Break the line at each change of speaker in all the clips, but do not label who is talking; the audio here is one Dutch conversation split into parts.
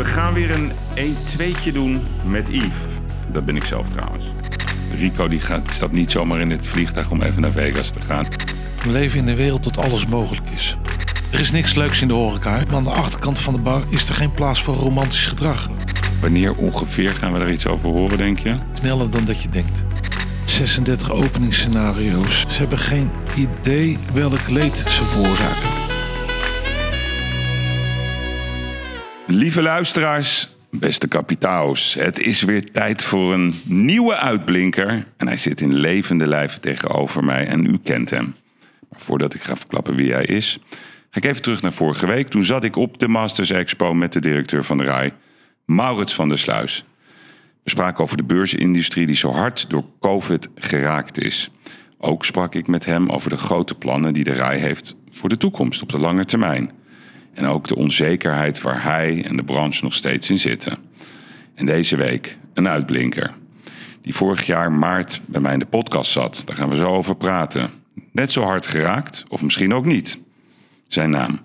We gaan weer een 1-2'tje doen met Yves. Dat ben ik zelf trouwens. Rico die gaat, stapt niet zomaar in het vliegtuig om even naar Vegas te gaan.
We leven in een wereld dat alles mogelijk is. Er is niks leuks in de horeca, maar aan de achterkant van de bar is er geen plaats voor romantisch gedrag.
Wanneer ongeveer gaan we daar iets over horen, denk je?
Sneller dan dat je denkt. 36 openingsscenario's. Ze hebben geen idee welk leed ze veroorzaken.
Lieve luisteraars, beste kapitaals. Het is weer tijd voor een nieuwe uitblinker. En hij zit in levende lijven tegenover mij en u kent hem. Maar voordat ik ga verklappen wie hij is, ga ik even terug naar vorige week. Toen zat ik op de Masters Expo met de directeur van de RAI, Maurits van der Sluis. We spraken over de beursindustrie die zo hard door COVID geraakt is. Ook sprak ik met hem over de grote plannen die de RAI heeft voor de toekomst op de lange termijn. En ook de onzekerheid waar hij en de branche nog steeds in zitten. En deze week een uitblinker. Die vorig jaar maart bij mij in de podcast zat. Daar gaan we zo over praten. Net zo hard geraakt, of misschien ook niet. Zijn naam.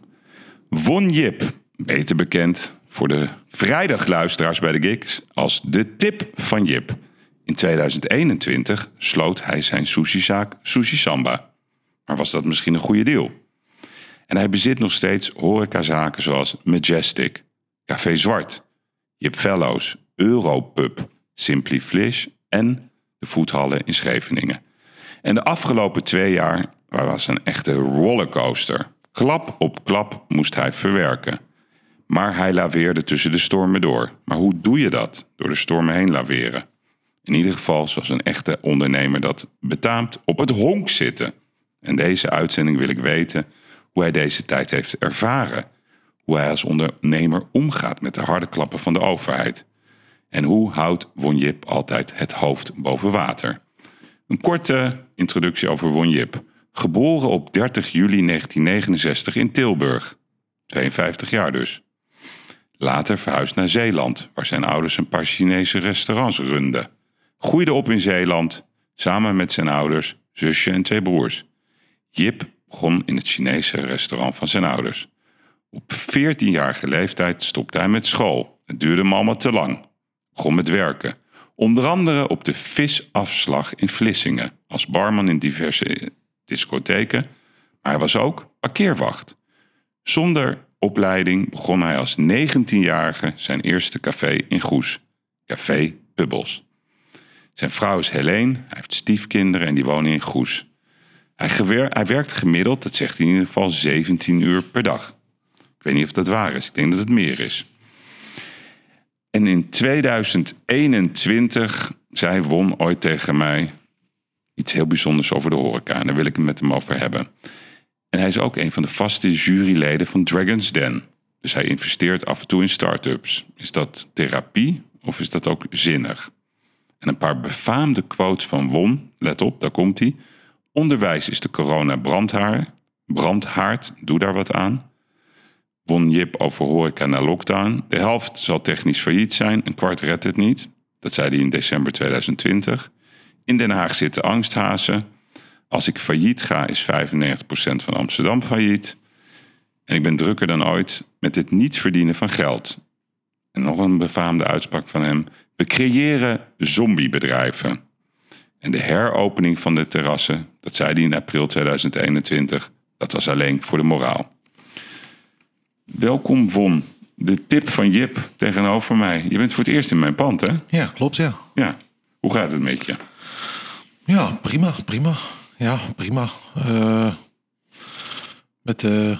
Von Jip, beter bekend voor de vrijdagluisteraars bij de gigs als de tip van Jip. In 2021 sloot hij zijn sushizaak Sushi Samba. Maar was dat misschien een goede deal? En hij bezit nog steeds horecazaken zoals Majestic, Café Zwart, Jip Fellows, Europub, Simply Flish en de voethallen in Scheveningen. En de afgelopen twee jaar was een echte rollercoaster. Klap op klap moest hij verwerken. Maar hij laveerde tussen de stormen door. Maar hoe doe je dat? Door de stormen heen laveren. In ieder geval zoals een echte ondernemer dat betaamt op het honk zitten. En deze uitzending wil ik weten hoe hij deze tijd heeft ervaren. Hoe hij als ondernemer omgaat met de harde klappen van de overheid. En hoe houdt Won Jip altijd het hoofd boven water? Een korte introductie over Won Jip. Geboren op 30 juli 1969 in Tilburg. 52 jaar dus. Later verhuisd naar Zeeland, waar zijn ouders een paar Chinese restaurants runden. Groeide op in Zeeland, samen met zijn ouders, zusje en twee broers. Jip begon in het Chinese restaurant van zijn ouders. Op 14-jarige leeftijd stopte hij met school. Het duurde hem allemaal te lang. Begon met werken. Onder andere op de visafslag in Vlissingen. Als barman in diverse discotheken. Maar hij was ook parkeerwacht. Zonder opleiding begon hij als 19-jarige zijn eerste café in Goes. Café Bubbles. Zijn vrouw is Helene. Hij heeft stiefkinderen en die wonen in Goes. Hij, hij werkt gemiddeld, dat zegt hij in ieder geval, 17 uur per dag. Ik weet niet of dat waar is. Ik denk dat het meer is. En in 2021 zei Won ooit tegen mij iets heel bijzonders over de horeca. En daar wil ik het met hem over hebben. En hij is ook een van de vaste juryleden van Dragon's Den. Dus hij investeert af en toe in start-ups. Is dat therapie of is dat ook zinnig? En een paar befaamde quotes van Won, let op, daar komt hij. Onderwijs is de corona brandhaar. Brandhaard, doe daar wat aan. Won Jip over horeca na lockdown. De helft zal technisch failliet zijn, een kwart redt het niet. Dat zei hij in december 2020. In Den Haag zitten angsthazen. Als ik failliet ga, is 95% van Amsterdam failliet. En ik ben drukker dan ooit met het niet verdienen van geld. En nog een befaamde uitspraak van hem. We creëren zombiebedrijven. En de heropening van de terrassen, dat zei hij in april 2021, dat was alleen voor de moraal. Welkom Von, de tip van Jip tegenover mij. Je bent voor het eerst in mijn pand, hè?
Ja, klopt, ja.
Ja. Hoe gaat het met je?
Ja, prima, prima. Ja, prima. Uh, met, de,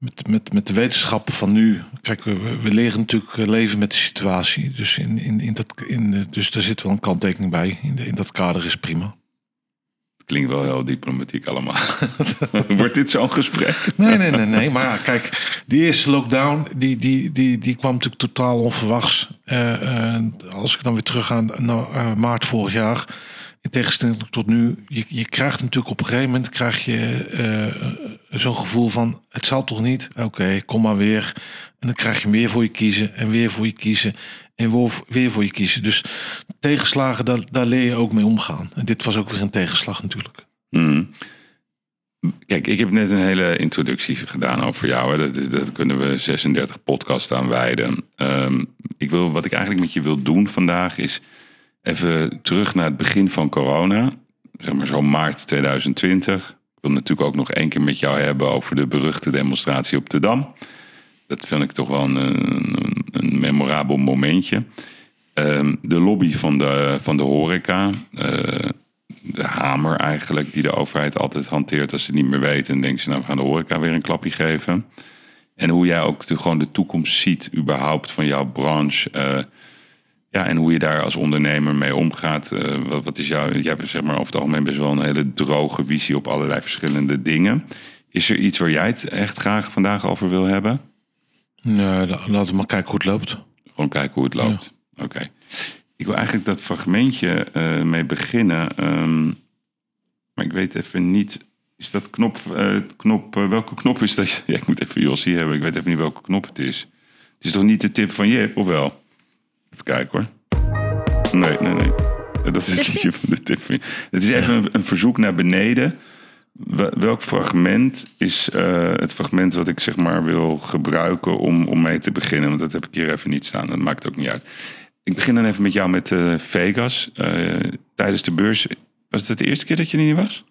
met, met, met de wetenschappen van nu. Kijk, we, we leren natuurlijk leven met de situatie. Dus, in, in, in dat, in, dus daar zit wel een kanttekening bij. In, de, in dat kader is prima.
Klinkt wel heel diplomatiek allemaal. Wordt dit zo'n gesprek?
Nee, nee, nee, nee. Maar kijk, die eerste lockdown, die, die, die, die kwam natuurlijk totaal onverwachts. Uh, uh, als ik dan weer terug ga naar uh, maart vorig jaar in tegenstelling tot nu, je, je krijgt natuurlijk op een gegeven moment krijg je uh, zo'n gevoel van het zal toch niet? Oké, kom maar weer. En dan krijg je weer voor je kiezen en weer voor je kiezen en weer voor je kiezen. Dus tegenslagen, daar, daar leer je ook mee omgaan. En dit was ook weer een tegenslag natuurlijk.
Hmm. Kijk, ik heb net een hele introductie gedaan over jou. Hè. Dat, dat kunnen we 36 podcasts aan wijden. Ehm, ik wil, wat ik eigenlijk met je wil doen vandaag is even terug naar het begin van corona. Zeg maar zo maart 2020. Ik wil natuurlijk ook nog één keer met jou hebben over de beruchte demonstratie op de Dam. Dat vind ik toch wel een, een, memorabel momentje. Ehm, de lobby van de, van de horeca. eh, de hamer eigenlijk die de overheid altijd hanteert als ze niet meer weten. En denken ze, nou we gaan de horeca weer een klapje geven. En hoe jij ook de, gewoon de toekomst ziet überhaupt van jouw branche. eh, ja, en hoe je daar als ondernemer mee omgaat. Eh, wat, wat is jouw... Jij hebt zeg maar over het algemeen best wel een hele droge visie op allerlei verschillende dingen. Is er iets waar jij het echt graag vandaag over wil hebben?
Nee, la- laten we maar kijken hoe het loopt.
Gewoon kijken hoe het loopt. Oké. Ik wil eigenlijk dat fragmentje eh, mee beginnen. ehm, maar ik weet even niet. Is dat knop. eh, knop welke knop is dat? Ja, ik moet even Jossie hebben. Ik weet even niet welke knop het is. Het is toch niet de tip van Jip, of wel? Even kijken hoor. Nee, nee, nee. Dat is van de tip. Het is even een, een verzoek naar beneden. Wel- Welk fragment is eh, het fragment wat ik zeg maar wil gebruiken om, om mee te beginnen? Want dat heb ik hier even niet staan. Dat maakt ook niet uit. Ik begin dan even met jou met eh, Vegas. Eh, tijdens de beurs. Was het de eerste keer dat je er niet was?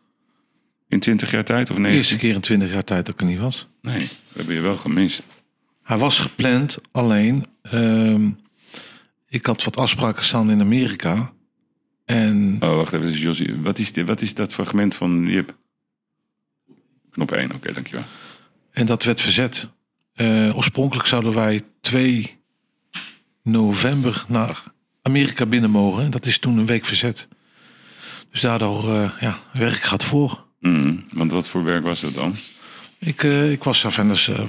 In 20 jaar tijd of
De
nee?
eerste keer in 20 jaar tijd dat ik er niet was.
Nee, we hebben je wel gemist.
Hij was gepland, alleen ehm, ik had wat afspraken staan in Amerika. En
Oh, wacht even. dus Josie, wat, is dit, wat is dat fragment van Jip? Knop 1, oké, dankjewel.
En dat werd verzet. Eh, oorspronkelijk zouden wij 2 november naar Amerika binnen mogen. Dat is toen een week verzet. Dus daardoor eh, ja, werk gaat voor.
Mm, want wat voor werk was dat dan?
Ik, eh, ik was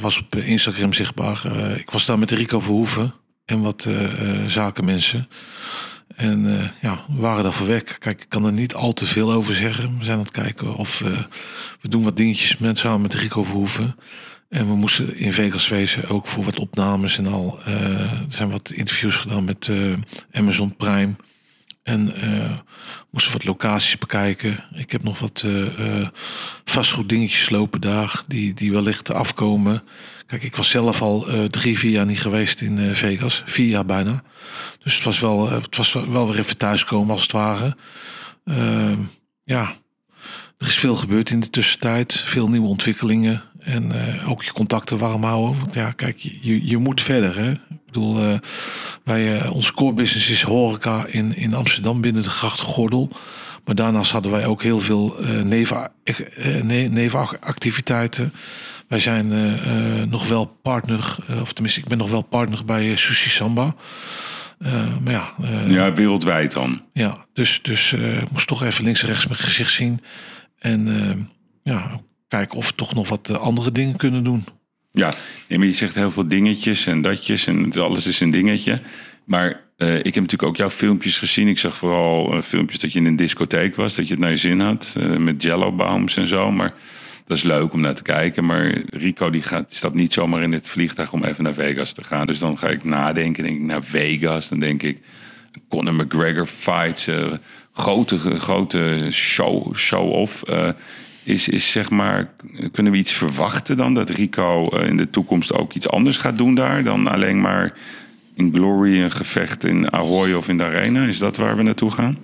was op Instagram zichtbaar. Ik was daar met Rico Verhoeven en wat eh, eh, zakenmensen. En eh, ja, we waren daar voor werk. Kijk, ik kan er niet al te veel over zeggen. We zijn aan het kijken of we doen wat dingetjes met, samen met Rico Verhoeven. En we moesten in Vegas wezen, ook voor wat opnames en al. Er zijn wat interviews gedaan met Amazon Prime. En moesten wat locaties bekijken. Ik heb nog wat eh, vastgoeddingetjes lopen daar, die, die wellicht afkomen. Kijk, ik was zelf al eh, drie, vier jaar niet geweest in eh, Vegas. Vier jaar bijna. Dus het was wel, eh, het was wel weer even thuiskomen als het ware. Ehm, ja, er is veel gebeurd in de tussentijd. Veel nieuwe ontwikkelingen. En ook je contacten warm houden. Want ja, kijk, je, je moet verder. Hè? Ik bedoel, wij, onze core business is horeca in, in Amsterdam binnen de grachtgordel. Maar daarnaast hadden wij ook heel veel eh neven, ne- nevenactiviteiten. Wij zijn eh, eh, nog wel partner, eh, of tenminste, ik ben nog wel partner bij Sushi Samba. Maar ja,
Ja, wereldwijd dan.
ja, dus, dus ik moest toch even links en rechts mijn gezicht zien. En ja, kijken of we toch nog wat andere dingen kunnen doen.
Ja, nee, maar je zegt heel veel dingetjes en datjes en het- alles is een dingetje. Maar ik heb natuurlijk ook jouw filmpjes gezien. Ik zag vooral filmpjes dat je in een discotheek was, dat je het naar je zin had. eh, met jello bombs en zo. Maar dat is leuk om naar te kijken. Maar Rico die gaat, die stapt niet zomaar in het vliegtuig om even naar Vegas te gaan. Dus dan ga ik nadenken. Denk ik naar Vegas. Dan denk ik Conor McGregor fights. eh, grote, grote show, show-off. eh, is, is zeg maar, kunnen we iets verwachten dan? Dat Rico eh, in de toekomst ook iets anders gaat doen daar dan alleen maar in Glory een gevecht in Ahoy of in de Arena? Is dat waar we naartoe gaan?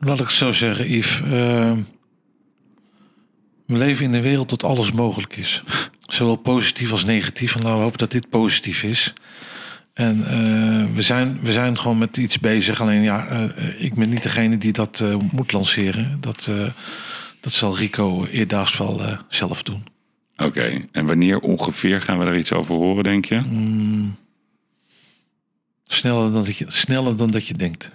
Laat ik zo zeggen, Yves. We leven in een wereld dat alles mogelijk is. Zowel positief als negatief. En laten we hopen dat dit positief is. En eh, we, zijn, we zijn gewoon met iets bezig. Alleen ja, eh, ik ben niet degene die dat eh, moet lanceren. Dat, dat zal Rico eerdaags wel zelf doen.
Oké, en wanneer ongeveer gaan we daar iets over horen, denk je?
Sneller dan dat je, sneller dan dat je denkt.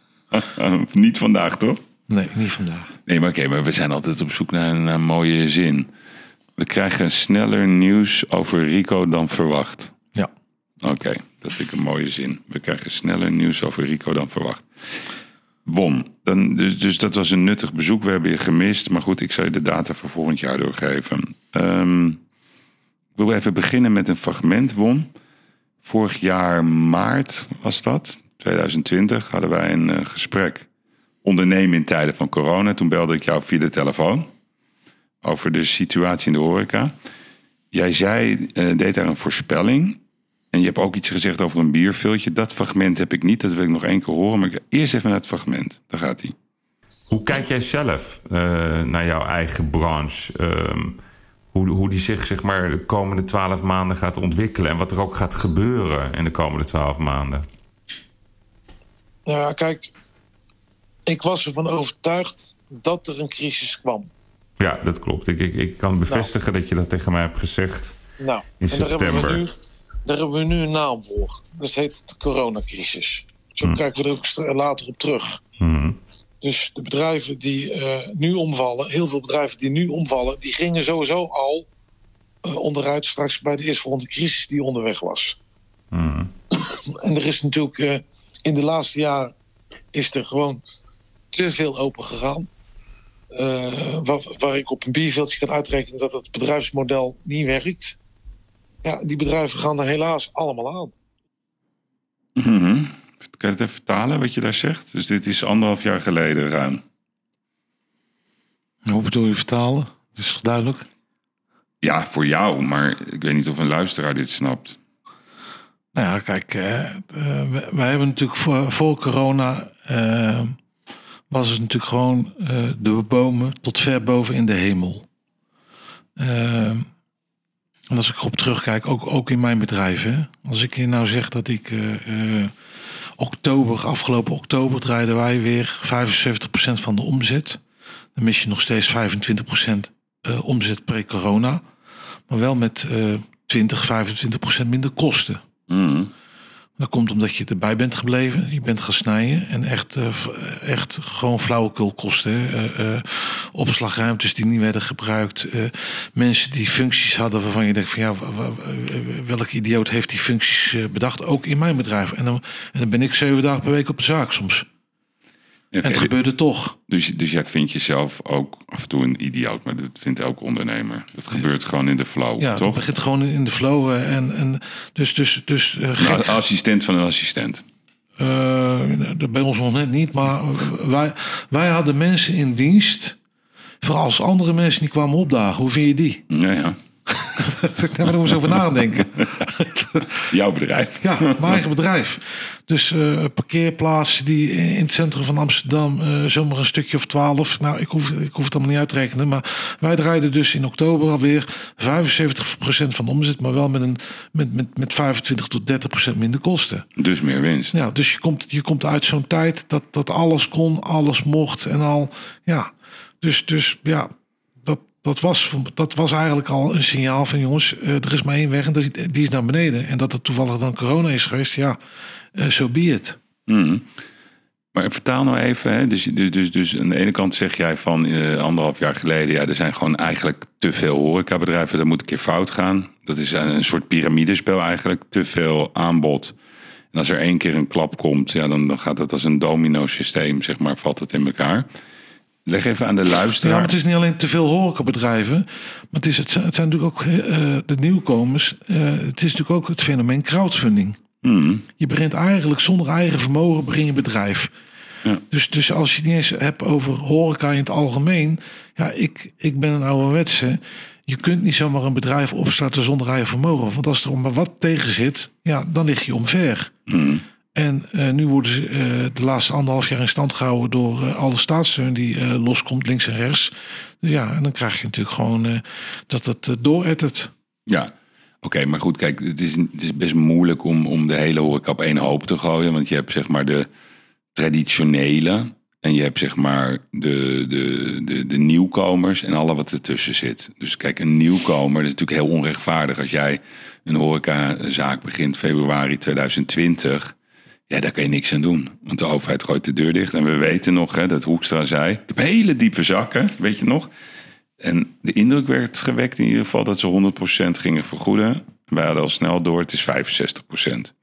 Niet vandaag, toch?
Nee, niet vandaag.
Nee, maar oké, maar we zijn altijd op zoek naar een, naar een mooie zin. We krijgen sneller nieuws over Rico dan verwacht.
Ja.
Oké, dat vind ik een mooie zin. We krijgen sneller nieuws over Rico dan verwacht. Won. Dan, dus, dus dat was een nuttig bezoek. We hebben je gemist. Maar goed, ik zal je de data voor volgend jaar doorgeven. Ehm, ik wil even beginnen met een fragment, Won. Vorig jaar maart was dat, 2020, hadden wij een eh, gesprek. Ondernemen in tijden van corona. Toen belde ik jou via de telefoon. over de situatie in de horeca. Jij zei, eh, deed daar een voorspelling. En je hebt ook iets gezegd over een bierviltje. Dat fragment heb ik niet, dat wil ik nog één keer horen. Maar ik- eerst even naar het fragment. Daar gaat hij.
Hoe kijk jij zelf eh, naar jouw eigen branche? Ehm, hoe, hoe die zich zeg maar, de komende twaalf maanden gaat ontwikkelen en wat er ook gaat gebeuren in de komende twaalf maanden?
Ja, kijk, ik was ervan overtuigd dat er een crisis kwam.
Ja, dat klopt. Ik, ik, ik kan bevestigen dat je dat tegen mij hebt gezegd.
Nou,
In
en daar hebben, we
september.
nu, daar hebben we nu een naam voor. Dat heet de coronacrisis. Zo
Hm.
kijken we er ook later op terug.
Mhm.
Dus de bedrijven die eh, nu omvallen, heel veel bedrijven die nu omvallen, die gingen sowieso al eh, onderuit straks bij de eerstvolgende crisis die onderweg was.
Mhm.
En er is natuurlijk eh, in de laatste jaren is er gewoon te veel open gegaan. Eh, waar, waar ik op een bierveldje kan uitrekenen dat het bedrijfsmodel niet werkt. Ja, die bedrijven gaan er helaas allemaal aan.
Mhm. Kan je het even vertalen wat je daar zegt? Dus dit is anderhalf jaar geleden ruim.
Hoe bedoel je vertalen? Dat is duidelijk?
Ja, voor jou, maar ik weet niet of een luisteraar dit snapt.
Nou ja, kijk, eh, eh, wij, wij hebben natuurlijk voor, voor corona was het natuurlijk gewoon eh, de bomen tot ver boven in de hemel. Eh, en als ik erop terugkijk, ook, ook in mijn bedrijf. Hè? Als ik je nou zeg dat ik eh, eh, oktober, afgelopen oktober draaiden wij weer 75% van de omzet. Dan mis je nog steeds 25% eh, omzet pre-corona. Maar wel met eh 20, 25% minder kosten.
Mhm.
Dat komt omdat je erbij bent gebleven. Je bent gaan snijden. En echt, eh, v- echt gewoon flauwekul kosten. Eh, eh, opslagruimtes die niet werden gebruikt. eh, mensen die functies hadden waarvan je denkt van ja, welke idioot heeft die functies eh, bedacht? Ook in mijn bedrijf. En dan, en dan ben ik zeven dagen per week op de zaak soms. En het gebeurde toch.
dus, dus jij vindt jezelf ook af en toe een idioot, maar dat vindt elke ondernemer. Dat gebeurt gewoon in de flow,
Ja, het
toch?
begint gewoon in de flow. eh, En, en dus, dus, dus eh.
Nou, assistent van een assistent.
Eh, dat bij ons nog net niet, maar wij, wij hadden mensen in dienst. Vooral als andere mensen die kwamen opdagen. Hoe vind je die?
Ja, ja.
Daar moet ik eens over nadenken.
Jouw bedrijf.
Ja, mijn eigen bedrijf. Dus eh, parkeerplaatsen die in het centrum van Amsterdam eh, zomaar een stukje of twaalf. Nou, ik hoef, ik hoef het allemaal niet uit te rekenen. Maar wij draaiden dus in oktober alweer 75% van de omzet. Maar wel met, een, met, met, met 25 tot 30% minder kosten.
Dus meer winst.
Ja, dus je komt, je komt uit zo'n tijd dat, dat alles kon, alles mocht en al. Ja, dus, dus ja, dat, dat, was, dat was eigenlijk al een signaal van jongens, eh, er is maar één weg en dat- die is naar beneden. En dat het toevallig dan corona is geweest, ja, zo so be it.
Mhm. Maar vertaal nou even. Hè. Dus, dus, dus, dus aan de ene kant zeg jij van eh, anderhalf jaar geleden... ja, er zijn gewoon eigenlijk te veel horecabedrijven. Dat moet een keer fout gaan. Dat is een, soort piramidespel eigenlijk. Te veel aanbod. En als er één keer een klap komt... Ja, dan, dan gaat het als een domino systeem, zeg maar, valt het in elkaar. Leg even aan de
Ja,
luisteraar.
maar het is niet alleen te veel horecabedrijven, maar het, is, het, zijn, het zijn natuurlijk ook eh, de nieuwkomers. Eh, het is natuurlijk ook het fenomeen crowdfunding.
Mhm.
Je begint eigenlijk zonder eigen vermogen begin je bedrijf.
Ja.
Dus, dus als je het niet eens hebt over horeca in het algemeen. Ja, ik, ik ben een ouderwetse. Je kunt niet zomaar een bedrijf opstarten zonder eigen vermogen. Want als er maar wat tegen zit, ja, dan lig je omver.
Mhm.
En eh, nu worden ze eh, de laatste anderhalf jaar in stand gehouden door eh, alle staatssteun die loskomt links en rechts. Dus ja, en dan krijg je natuurlijk gewoon dat het doorettert.
Ja, oké, maar goed, kijk, het is, het is best moeilijk om, om de hele horeca op één hoop te gooien. Want je hebt zeg maar de traditionele en je hebt zeg maar de, de, de, de nieuwkomers en alle wat ertussen zit. Dus kijk, een nieuwkomer is natuurlijk heel onrechtvaardig. Als jij een horecazaak begint februari 2020, ja, daar kan je niks aan doen. Want de overheid gooit de deur dicht. En we weten nog, hè, dat Hoekstra zei, ik heb hele diepe zakken, weet je nog? En de indruk werd gewekt in ieder geval dat ze 100% gingen vergoeden. Wij hadden al snel door, het is 65%.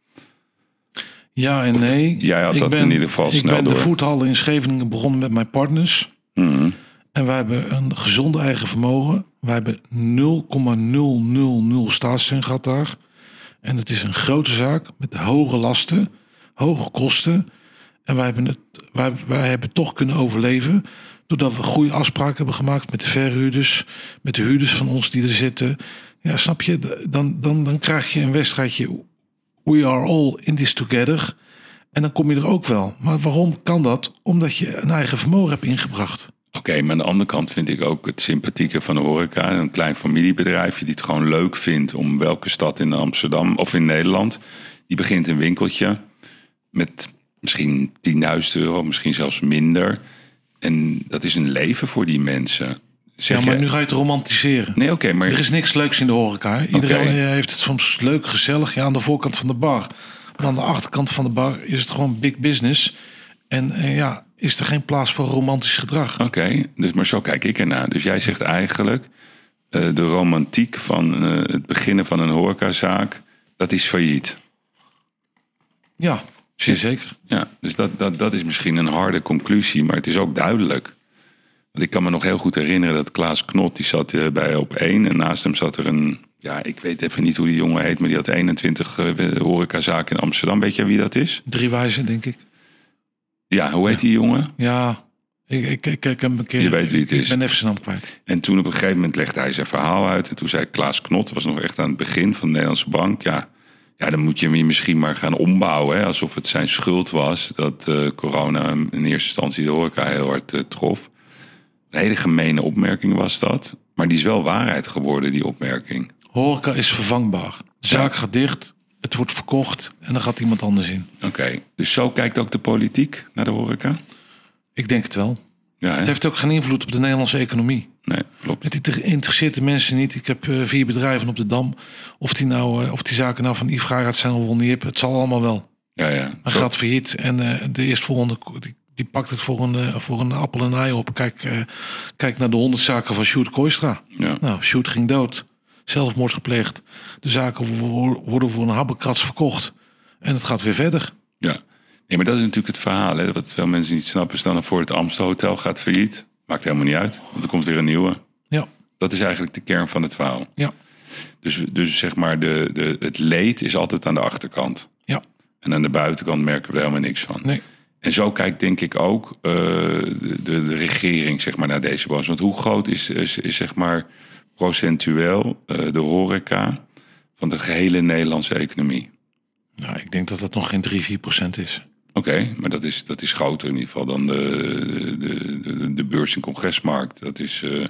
Ja en nee.
jij had
Ik
dat in ieder geval
ik
snel
ben de
door.
voethal in Scheveningen begonnen met mijn partners.
Mhm.
En wij hebben een gezonde eigen vermogen. Wij hebben 0,000 staatssteun gehad daar. En het is een grote zaak met hoge lasten, hoge kosten. En wij hebben, het, wij, wij hebben toch kunnen overleven Doordat we goede afspraken hebben gemaakt met de verhuurders, met de huurders van ons die er zitten. Ja, snap je? Dan, dan, dan krijg je een wedstrijdje. We are all in this together. En dan kom je er ook wel. Maar waarom kan dat? Omdat je een eigen vermogen hebt ingebracht.
Oké, maar aan de andere kant vind ik ook het sympathieke van de horeca. Een klein familiebedrijfje die het gewoon leuk vindt om welke stad in Amsterdam of in Nederland. Die begint een winkeltje met misschien 10.000 euro, misschien zelfs minder. En dat is een leven voor die mensen. Zeg
ja, maar nu ga je het romantiseren.
Nee, oké, maar
Er is niks leuks in de horeca. Iedereen eh, heeft het soms leuk, gezellig ja, aan de voorkant van de bar. Maar aan de achterkant van de bar is het gewoon big business. En eh, ja, is er geen plaats voor romantisch gedrag.
Oké, dus, maar zo kijk ik ernaar. Dus jij zegt eigenlijk, eh, de romantiek van het beginnen van een horecazaak, dat is failliet.
Ja, zeer zeker.
Ja, dus dat, dat, dat is misschien een harde conclusie, maar het is ook duidelijk. Want ik kan me nog heel goed herinneren dat Klaas Knot, die zat eh, bij op één. En naast hem zat er een, ja, ik weet even niet hoe die jongen heet, maar die had 21 eh, horecazaken in Amsterdam. Weet je wie dat is?
Drie wijzen, denk ik.
Ja, hoe heet die jongen?
Ja, ik, ik, ik, ik heb hem een keer...
Je weet wie het is.
Ik ben even zijn naam kwijt.
En toen op een gegeven moment legde hij zijn verhaal uit. En toen zei Klaas Knot, was nog echt aan het begin van de Nederlandse bank. Ja, ja dan moet je hem misschien maar gaan ombouwen. Hè, alsof het zijn schuld was dat eh, corona hem in eerste instantie de horeca heel hard eh, trof. Een hele gemene opmerking was dat. Maar die is wel waarheid geworden, die opmerking.
Horeca is vervangbaar. De zaak gaat dicht, het wordt verkocht en dan gaat iemand anders in.
Oké, dus zo kijkt ook de politiek naar de horeca?
Ik denk het wel.
Ja, hè?
Het heeft ook geen invloed op de Nederlandse economie.
Nee, klopt.
Het inter- interesseert de mensen niet. Ik heb eh, vier bedrijven op de Dam. Of die, nou, eh, of die zaken nou van Yves Garat zijn of wel niet. Het zal allemaal wel.
Ja, ja.
Gaat failliet en eh, de eerstvolgende die, die pakt het voor een, voor een appel en ei op. Kijk, kijk naar de honderd zaken van Sjoerd Kooistra.
ja.
Nou, Sjoerd ging dood. Zelfmoord gepleegd. De zaken wo- worden voor een habbekrats verkocht. En het gaat weer verder.
Ja, nee, maar dat is natuurlijk het verhaal. Hè? Wat veel mensen niet snappen. Stel nou voor het Amstelhotel gaat failliet. Maakt helemaal niet uit, want er komt weer een nieuwe.
Ja,
Dat is eigenlijk de kern van het verhaal.
ja,
Dus, dus zeg maar, de, de, het leed is altijd aan de achterkant.
ja.
En aan de buitenkant merken we er helemaal niks van.
Nee.
En zo kijkt denk ik ook eh, de, de, de regering zeg maar, naar deze branche. Want hoe groot is, is, is zeg maar procentueel eh, de horeca van de gehele Nederlandse economie?
Nou, ik denk dat dat nog geen 3, 4 procent is.
Oké, maar dat is, dat is groter in ieder geval dan de, de, de, de beurs- en congresmarkt. Dat is, eh,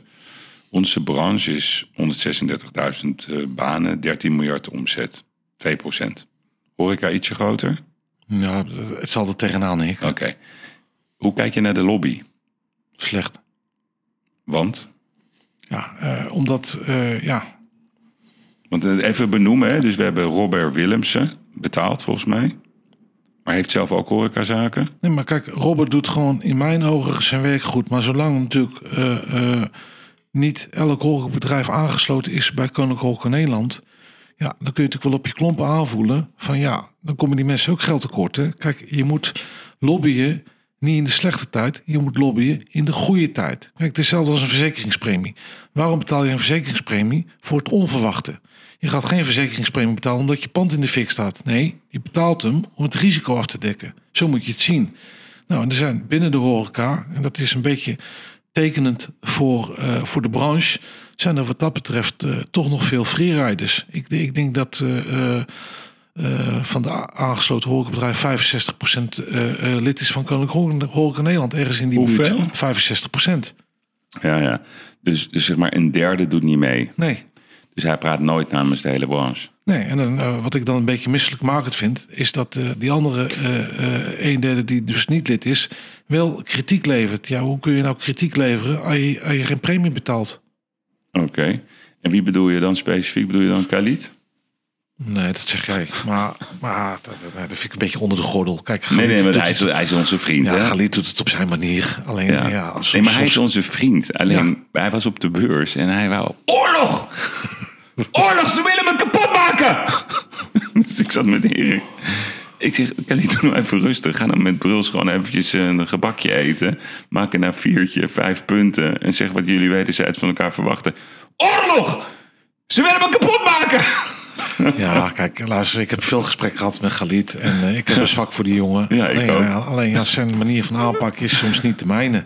onze branche is 136.000 eh, banen, 13 miljard omzet, 2 procent. Horeca ietsje groter?
Ja, het zal er tegenaan hikken.
Oké. Hoe kijk je naar de lobby?
Slecht.
Want,
Ja, eh, omdat, ja,
want even benoemen, hè? dus we hebben Robert Willemsen betaald volgens mij. Maar heeft zelf ook horecazaken.
Nee, maar kijk, Robert doet gewoon in mijn ogen zijn werk goed. Maar zolang natuurlijk eh, eh, niet elk horecabedrijf aangesloten is bij Koninklijke Nederland... Ja, dan kun je natuurlijk wel op je klompen aanvoelen van ja, dan komen die mensen ook geld tekort. Hè? Kijk, je moet lobbyen niet in de slechte tijd. Je moet lobbyen in de goede tijd. Kijk, het is hetzelfde als een verzekeringspremie. Waarom betaal je een verzekeringspremie? Voor het onverwachte. Je gaat geen verzekeringspremie betalen omdat je pand in de fik staat. Nee, je betaalt hem om het risico af te dekken. Zo moet je het zien. Nou, en er zijn binnen de horeca, en dat is een beetje tekenend voor, eh, voor de branche, zijn er wat dat betreft eh, toch nog veel freeriders. Ik, ik denk dat eh, van de aangesloten horecabedrijf 65% eh, eh, lid is van Koninklijke Horeca Nederland. Ergens in die
Hoeveel?
buurt. 65%.
Ja, ja. Dus, dus zeg maar een derde doet niet mee.
Nee,
Dus hij praat nooit namens de hele branche.
Nee, en dan, eh, wat ik dan een beetje misselijkmakend vind, is dat eh, die andere eh, een derde die dus niet lid is, wel kritiek levert. Ja, hoe kun je nou kritiek leveren als je, als je geen premie betaalt?
Oké. En wie bedoel je dan specifiek? Bedoel je dan Khalid?
Nee, dat zeg jij. Maar, maar dat, dat, dat vind ik een beetje onder de gordel. Kijk,
Nee,
Galit
nee, maar hij is,
het-
hij is onze vriend.
ja,
hè?
Galit doet het op zijn manier. Alleen, ja,
Ja.
soms-
nee, maar hij is onze vriend. Alleen, hij was op de beurs en hij wou... Oorlog! Oorlog, ze willen me kapot maken! dus ik zat met Erik. Ik zeg, kan niet doen even rustig. Ga dan met Bruls gewoon eventjes eh, een gebakje eten. Maak er nou viertje, vijf punten. En zeg wat jullie wederzijds van elkaar verwachten. Oorlog! Ze willen me kapot maken!
Ja, kijk, luister, ik heb veel gesprek gehad met Galit. En eh, ik heb een zwak voor die jongen.
Ja, ik
alleen,
ook.
ja, alleen ja, zijn manier van aanpak is soms niet de mijne.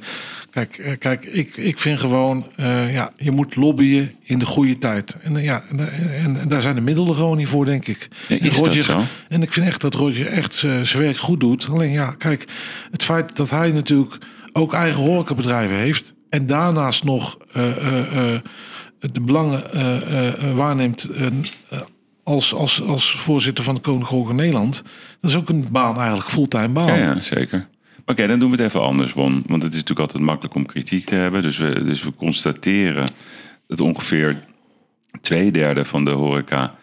Kijk, eh, kijk ik, ik vind gewoon, eh, ja, je moet lobbyen in de goede tijd. En, eh, ja, en, en, en daar zijn de middelen gewoon niet voor, denk ik.
Ja, is
En
dat zo?
En ik vind echt dat Roger echt zijn werk goed doet. Alleen ja, kijk, het feit dat hij natuurlijk ook eigen horecabedrijven heeft... en daarnaast nog de belangen waarneemt... als, als, als voorzitter van de Koninklijke Nederland... dat is ook een baan eigenlijk, fulltime baan.
Ja, ja zeker. Oké, dan doen we het even anders, Won. Want het is natuurlijk altijd makkelijk om kritiek te hebben. Dus we, dus we constateren dat ongeveer twee derde van de horeca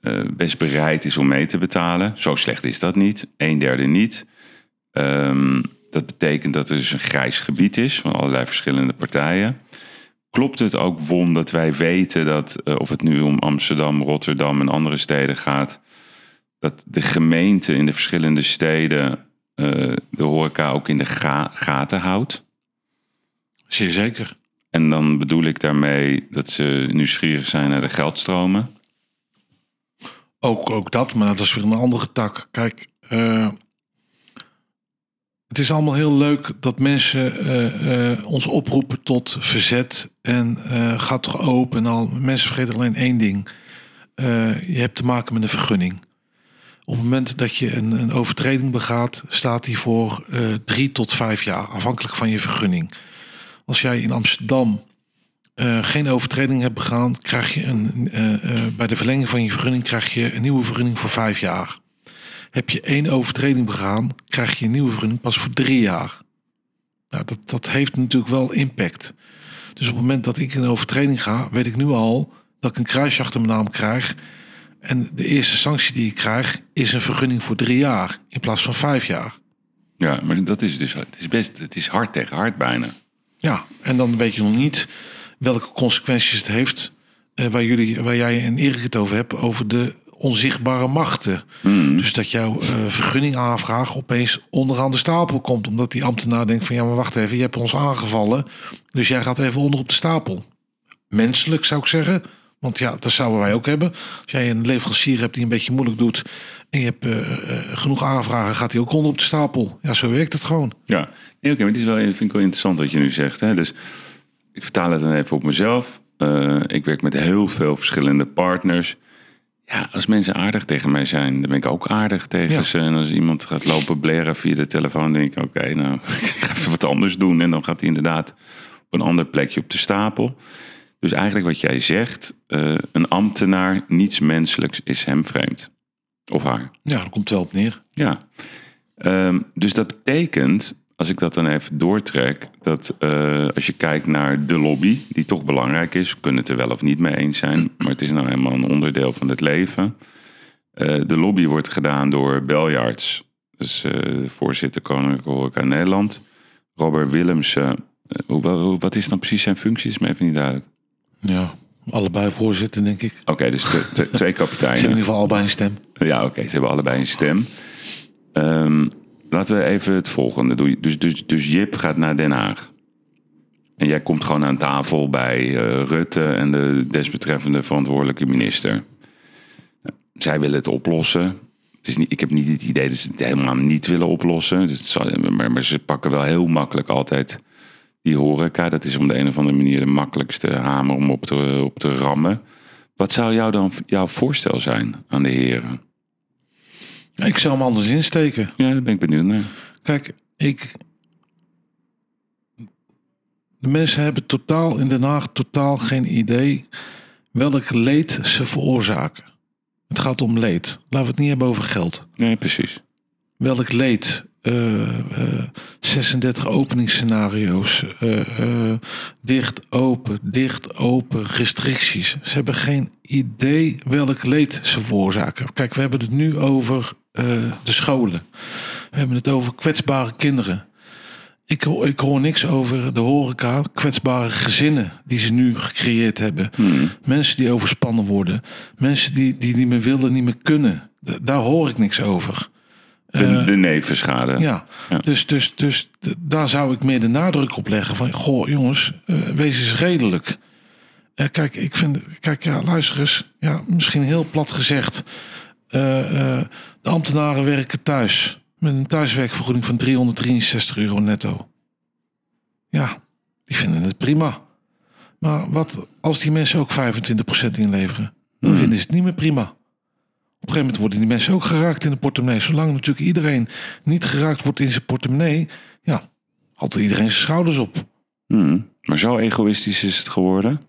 eh, best bereid is om mee te betalen. Zo slecht is dat niet. Een derde niet. Ehm, dat betekent dat er dus een grijs gebied is van allerlei verschillende partijen. Klopt het ook, Won, dat wij weten dat, eh, of het nu om Amsterdam, Rotterdam en andere steden gaat, dat de gemeente in de verschillende steden de horeca ook in de ga- gaten houdt?
Zeer zeker.
En dan bedoel ik daarmee dat ze nieuwsgierig zijn naar de geldstromen.
Ook, ook dat, maar dat is weer een andere tak. Kijk, eh, het is allemaal heel leuk dat mensen eh, eh, ons oproepen tot verzet. En eh gaat toch open en al. Mensen vergeten alleen één ding. Eh, je hebt te maken met een vergunning. Op het moment dat je een, een overtreding begaat, staat die voor eh, drie tot vijf jaar, afhankelijk van je vergunning. Als jij in Amsterdam eh, geen overtreding hebt begaan, krijg je een, eh, bij de verlenging van je vergunning krijg je een nieuwe vergunning voor vijf jaar. Heb je één overtreding begaan, krijg je een nieuwe vergunning pas voor drie jaar. Nou, dat, dat heeft natuurlijk wel impact. Dus op het moment dat ik een overtreding ga, weet ik nu al dat ik een kruisje achter mijn naam krijg. En de eerste sanctie die ik krijg is een vergunning voor drie jaar in plaats van vijf jaar.
Ja, maar dat is dus het is best het is hard tegen hard bijna.
Ja, en dan weet je nog niet welke consequenties het heeft. eh, waar, jullie, waar jij en Erik het over hebt, over de onzichtbare machten. Dus dat jouw eh, vergunning aanvraag opeens onderaan de stapel komt. Omdat die ambtenaar denkt van ja, maar wacht even, je hebt ons aangevallen. Dus jij gaat even onder op de stapel. Menselijk zou ik zeggen. Want ja, dat zouden wij ook hebben. Als jij een leverancier hebt die een beetje moeilijk doet. En je hebt eh, eh, genoeg aanvragen, gaat hij ook onder op de stapel. Ja, zo werkt het gewoon.
Ja, nee, oké, maar dit is wel, vind ik wel interessant wat je nu zegt. Hè? Dus ik vertaal het dan even op mezelf. Eh, ik werk met heel veel verschillende partners. Ja, als mensen aardig tegen mij zijn, dan ben ik ook aardig tegen
Ja.
ze. En als iemand gaat lopen blaren via de telefoon, denk ik, oké, nou, ik ga even wat anders doen. En dan gaat hij inderdaad op een ander plekje op de stapel. Dus eigenlijk wat jij zegt, eh, een ambtenaar, niets menselijks is hem vreemd. Of haar.
Ja, daar komt wel op neer.
Ja, Ehm, dus dat betekent, als ik dat dan even doortrek, dat eh, als je kijkt naar de lobby, die toch belangrijk is, we kunnen het er wel of niet mee eens zijn, maar het is nou helemaal een onderdeel van het leven. Eh, de lobby wordt gedaan door Beljaards, dus voorzitter Koninklijke Horeca Nederland. Robert Willemsen, hoe- wat is dan precies zijn functie? Is me even niet duidelijk.
Ja, allebei voorzitter, denk ik. Ze
Oké, dus de, de- twee
hebben in
kapiteinen.
ieder geval allebei een stem.
Ja, oké, ze hebben allebei een stem. Ehm, laten we even het volgende doen. Dus, dus, dus Jip gaat naar Den Haag. En jij komt gewoon aan tafel bij eh, Rutte en de desbetreffende verantwoordelijke minister. Nou, Zij willen het oplossen. Het is niet, ik heb niet het idee dat ze het helemaal niet willen oplossen. Dus het zal- maar, maar ze pakken wel heel makkelijk altijd die horeca. Dat is om de een of andere manier de makkelijkste hamer om op te, op te rammen. Wat zou jou dan jouw voorstel zijn aan de heren?
Ik zou hem anders insteken.
Ja, daar ben ik benieuwd naar.
Kijk, ik. De mensen hebben totaal in Den Haag totaal geen idee welk leed ze veroorzaken. Het gaat om leed. Laten we het niet hebben over geld.
Nee, precies.
Welk leed? Eh, eh, 36 openingsscenario's. eh, eh, dicht, open, dicht, open, restricties. Ze hebben geen idee welk leed ze veroorzaken. Kijk, we hebben het nu over eh, de scholen. We hebben het over kwetsbare kinderen. Ik, hoor- ik hoor niks over de horeca, kwetsbare gezinnen die ze nu gecreëerd hebben. Mensen die overspannen worden. Mensen die, die niet meer willen, niet meer kunnen. Daar hoor ik niks over.
De, de nevenschade.
Ja,
Ja.
Dus, dus, dus daar zou ik meer de nadruk op leggen. Van, goh, jongens, eh, wees eens redelijk. Eh, kijk, ik vind, kijk, ja, luister eens. Ja, misschien heel plat gezegd. Eh, eh, de ambtenaren werken thuis. Met een thuiswerkvergoeding van 363 euro netto. Ja, die vinden het prima. Maar wat als die mensen ook 25% inleveren? Dan
Hmm.
vinden ze het niet meer prima. Op een gegeven moment worden die mensen ook geraakt in de portemonnee. Zolang natuurlijk iedereen niet geraakt wordt in zijn portemonnee, ja, had iedereen zijn schouders op.
Hmm. Maar zo egoïstisch is het geworden.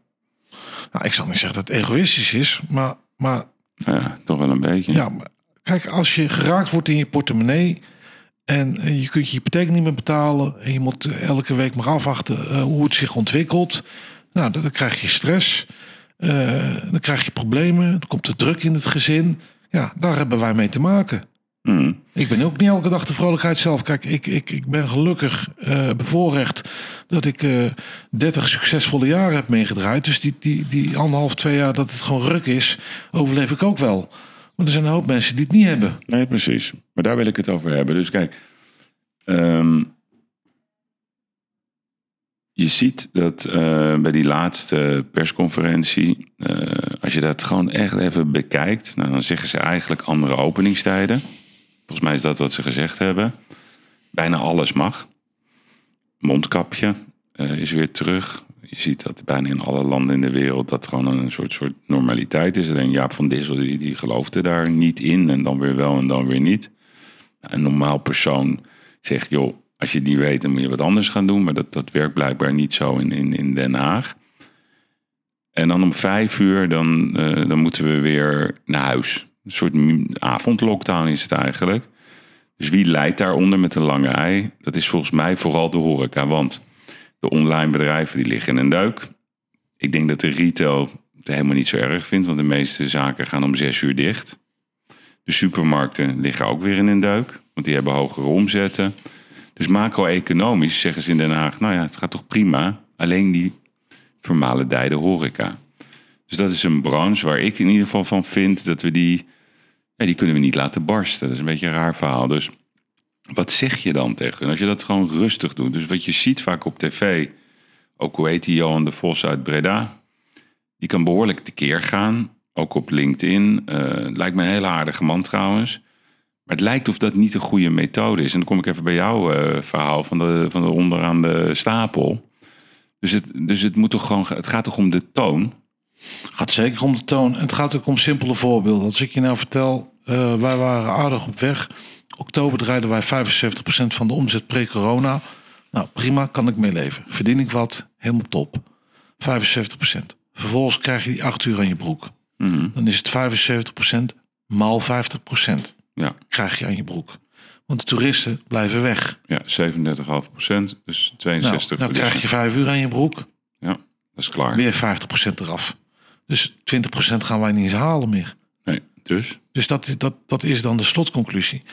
Nou, ik zal niet zeggen dat het egoïstisch is, maar, maar
Ja, toch wel een beetje.
Ja, maar kijk, als je geraakt wordt in je portemonnee en eh, je kunt je hypotheek niet meer betalen en je moet eh, elke week maar afwachten eh, hoe het zich ontwikkelt, nou, dan, dan krijg je stress, dan krijg je problemen, dan komt er druk in het gezin. Ja, daar hebben wij mee te maken.
Hmm.
Ik ben ook niet elke dag de vrolijkheid zelf. Kijk, ik, ik, ik ben gelukkig eh, bevoorrecht dat ik eh 30 succesvolle jaren heb meegedraaid. Dus die, die, die anderhalf, twee jaar dat het gewoon ruk is, overleef ik ook wel. Maar er zijn een hoop mensen die het niet hebben.
Nee, precies. Maar daar wil ik het over hebben. Dus kijk, ehm, je ziet dat eh, bij die laatste persconferentie, eh, als je dat gewoon echt even bekijkt, nou, dan zeggen ze eigenlijk andere openingstijden. Volgens mij is dat wat ze gezegd hebben. Bijna alles mag. Mondkapje eh, is weer terug. Je ziet dat bijna in alle landen in de wereld dat gewoon een soort, soort normaliteit is. Alleen Jaap van Dissel die, die geloofde daar niet in en dan weer wel en dan weer niet. Een normaal persoon zegt, joh, als je niet weet, dan moet je wat anders gaan doen. Maar dat, dat werkt blijkbaar niet zo in, in, in Den Haag. En dan om vijf uur, dan, eh, dan moeten we weer naar huis. Een soort avondlockdown is het eigenlijk. Dus wie leidt daaronder met een lange ei? Dat is volgens mij vooral de horeca. Want de online bedrijven die liggen in een duik. Ik denk dat de retail het helemaal niet zo erg vindt. Want de meeste zaken gaan om zes uur dicht. De supermarkten liggen ook weer in een duik. Want die hebben hogere omzetten. Dus macro-economisch zeggen ze in Den Haag... nou ja, het gaat toch prima. Alleen die vermalendijde horeca. Dus dat is een branche waar ik in ieder geval van vind... dat we die... Ja, die kunnen we niet laten barsten. Dat is een beetje een raar verhaal. Dus wat zeg je dan tegen hun? Als je dat gewoon rustig doet. Dus wat je ziet vaak op tv... ook hoe heet die Johan de Vos uit Breda... die kan behoorlijk tekeer gaan. Ook op LinkedIn. Eh, lijkt me een hele aardige man trouwens. Maar het lijkt of dat niet een goede methode is. En dan kom ik even bij jouw eh, verhaal van de, van de onderaan de stapel. Dus het, dus het, moet toch gewoon, het gaat toch om de toon?
Het gaat zeker om de toon. En het gaat ook om simpele voorbeelden. Als ik je nou vertel, eh, wij waren aardig op weg. Oktober draaiden wij 75% van de omzet pre-corona. Nou, prima, kan ik mee leven. Verdien ik wat, helemaal top. 75%. Vervolgens krijg je die 8 uur aan je broek.
Mhm.
Dan is het 75% maal 50%
Ja,
krijg je aan je broek. Want de toeristen blijven weg.
ja 37,5 procent. Dus 62
Nou, dan krijg je 5 uur aan je broek.
Ja, dat is klaar.
Weer 50% eraf. Dus 20% gaan wij niet eens halen meer.
Nee, dus?
Dus dat, dat, dat is dan de slotconclusie.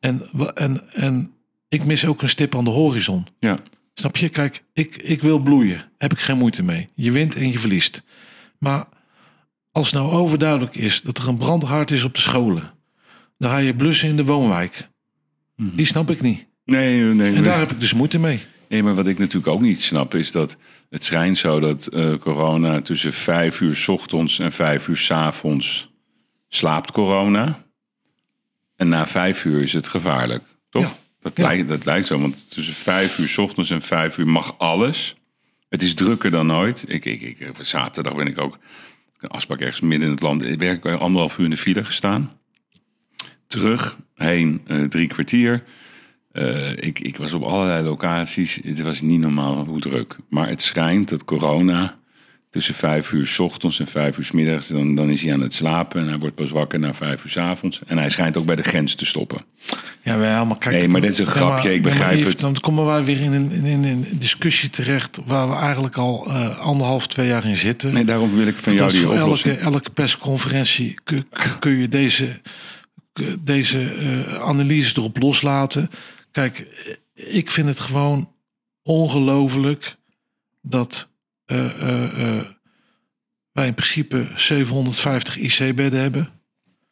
En, en, en ik mis ook een stip aan de horizon.
Ja,
Snap je? Kijk, ik, ik wil bloeien. Heb ik geen moeite mee. Je wint en je verliest. Maar als nou overduidelijk is dat er een brandhaard is op de scholen. Dan ga je blussen in de woonwijk. Die snap ik niet.
nee, nee.
En daar heb ik dus moeite mee.
Nee, maar wat ik natuurlijk ook niet snap is dat het schijnt zo dat eh, corona tussen vijf uur 's ochtends en vijf uur 's avonds slaapt corona. En na vijf uur is het gevaarlijk, toch?
Ja.
Dat,
Ja.
lijkt, dat lijkt zo, want tussen vijf uur 's ochtends en vijf uur mag alles. Het is drukker dan ooit. Ik, ik, ik, zaterdag ben ik ook een afspraak ergens midden in het land. Ik werk anderhalf uur in de file gestaan. Terug, heen eh, drie kwartier. Eh, ik, ik was op allerlei locaties. Het was niet normaal hoe druk. Maar het schijnt dat corona tussen vijf uur 's ochtends en vijf uur 's middags... Dan, dan is hij aan het slapen en hij wordt pas wakker na vijf uur 's avonds. En hij schijnt ook bij de grens te stoppen.
Ja, wel, maar kijk.
Nee, maar dit is een grapje,
maar-
ik begrijp het.
Dan komen wij weer in een, in, een discussie terecht waar we eigenlijk al eh, anderhalf, twee jaar in zitten.
Nee, daarom wil ik van jou
Dat
die oplossing.
elke, elke persconferentie kun, kun je deze, deze eh, analyse erop loslaten. Kijk, eh, ik vind het gewoon ongelooflijk dat eh, eh, eh, wij in principe 750 IC-bedden hebben.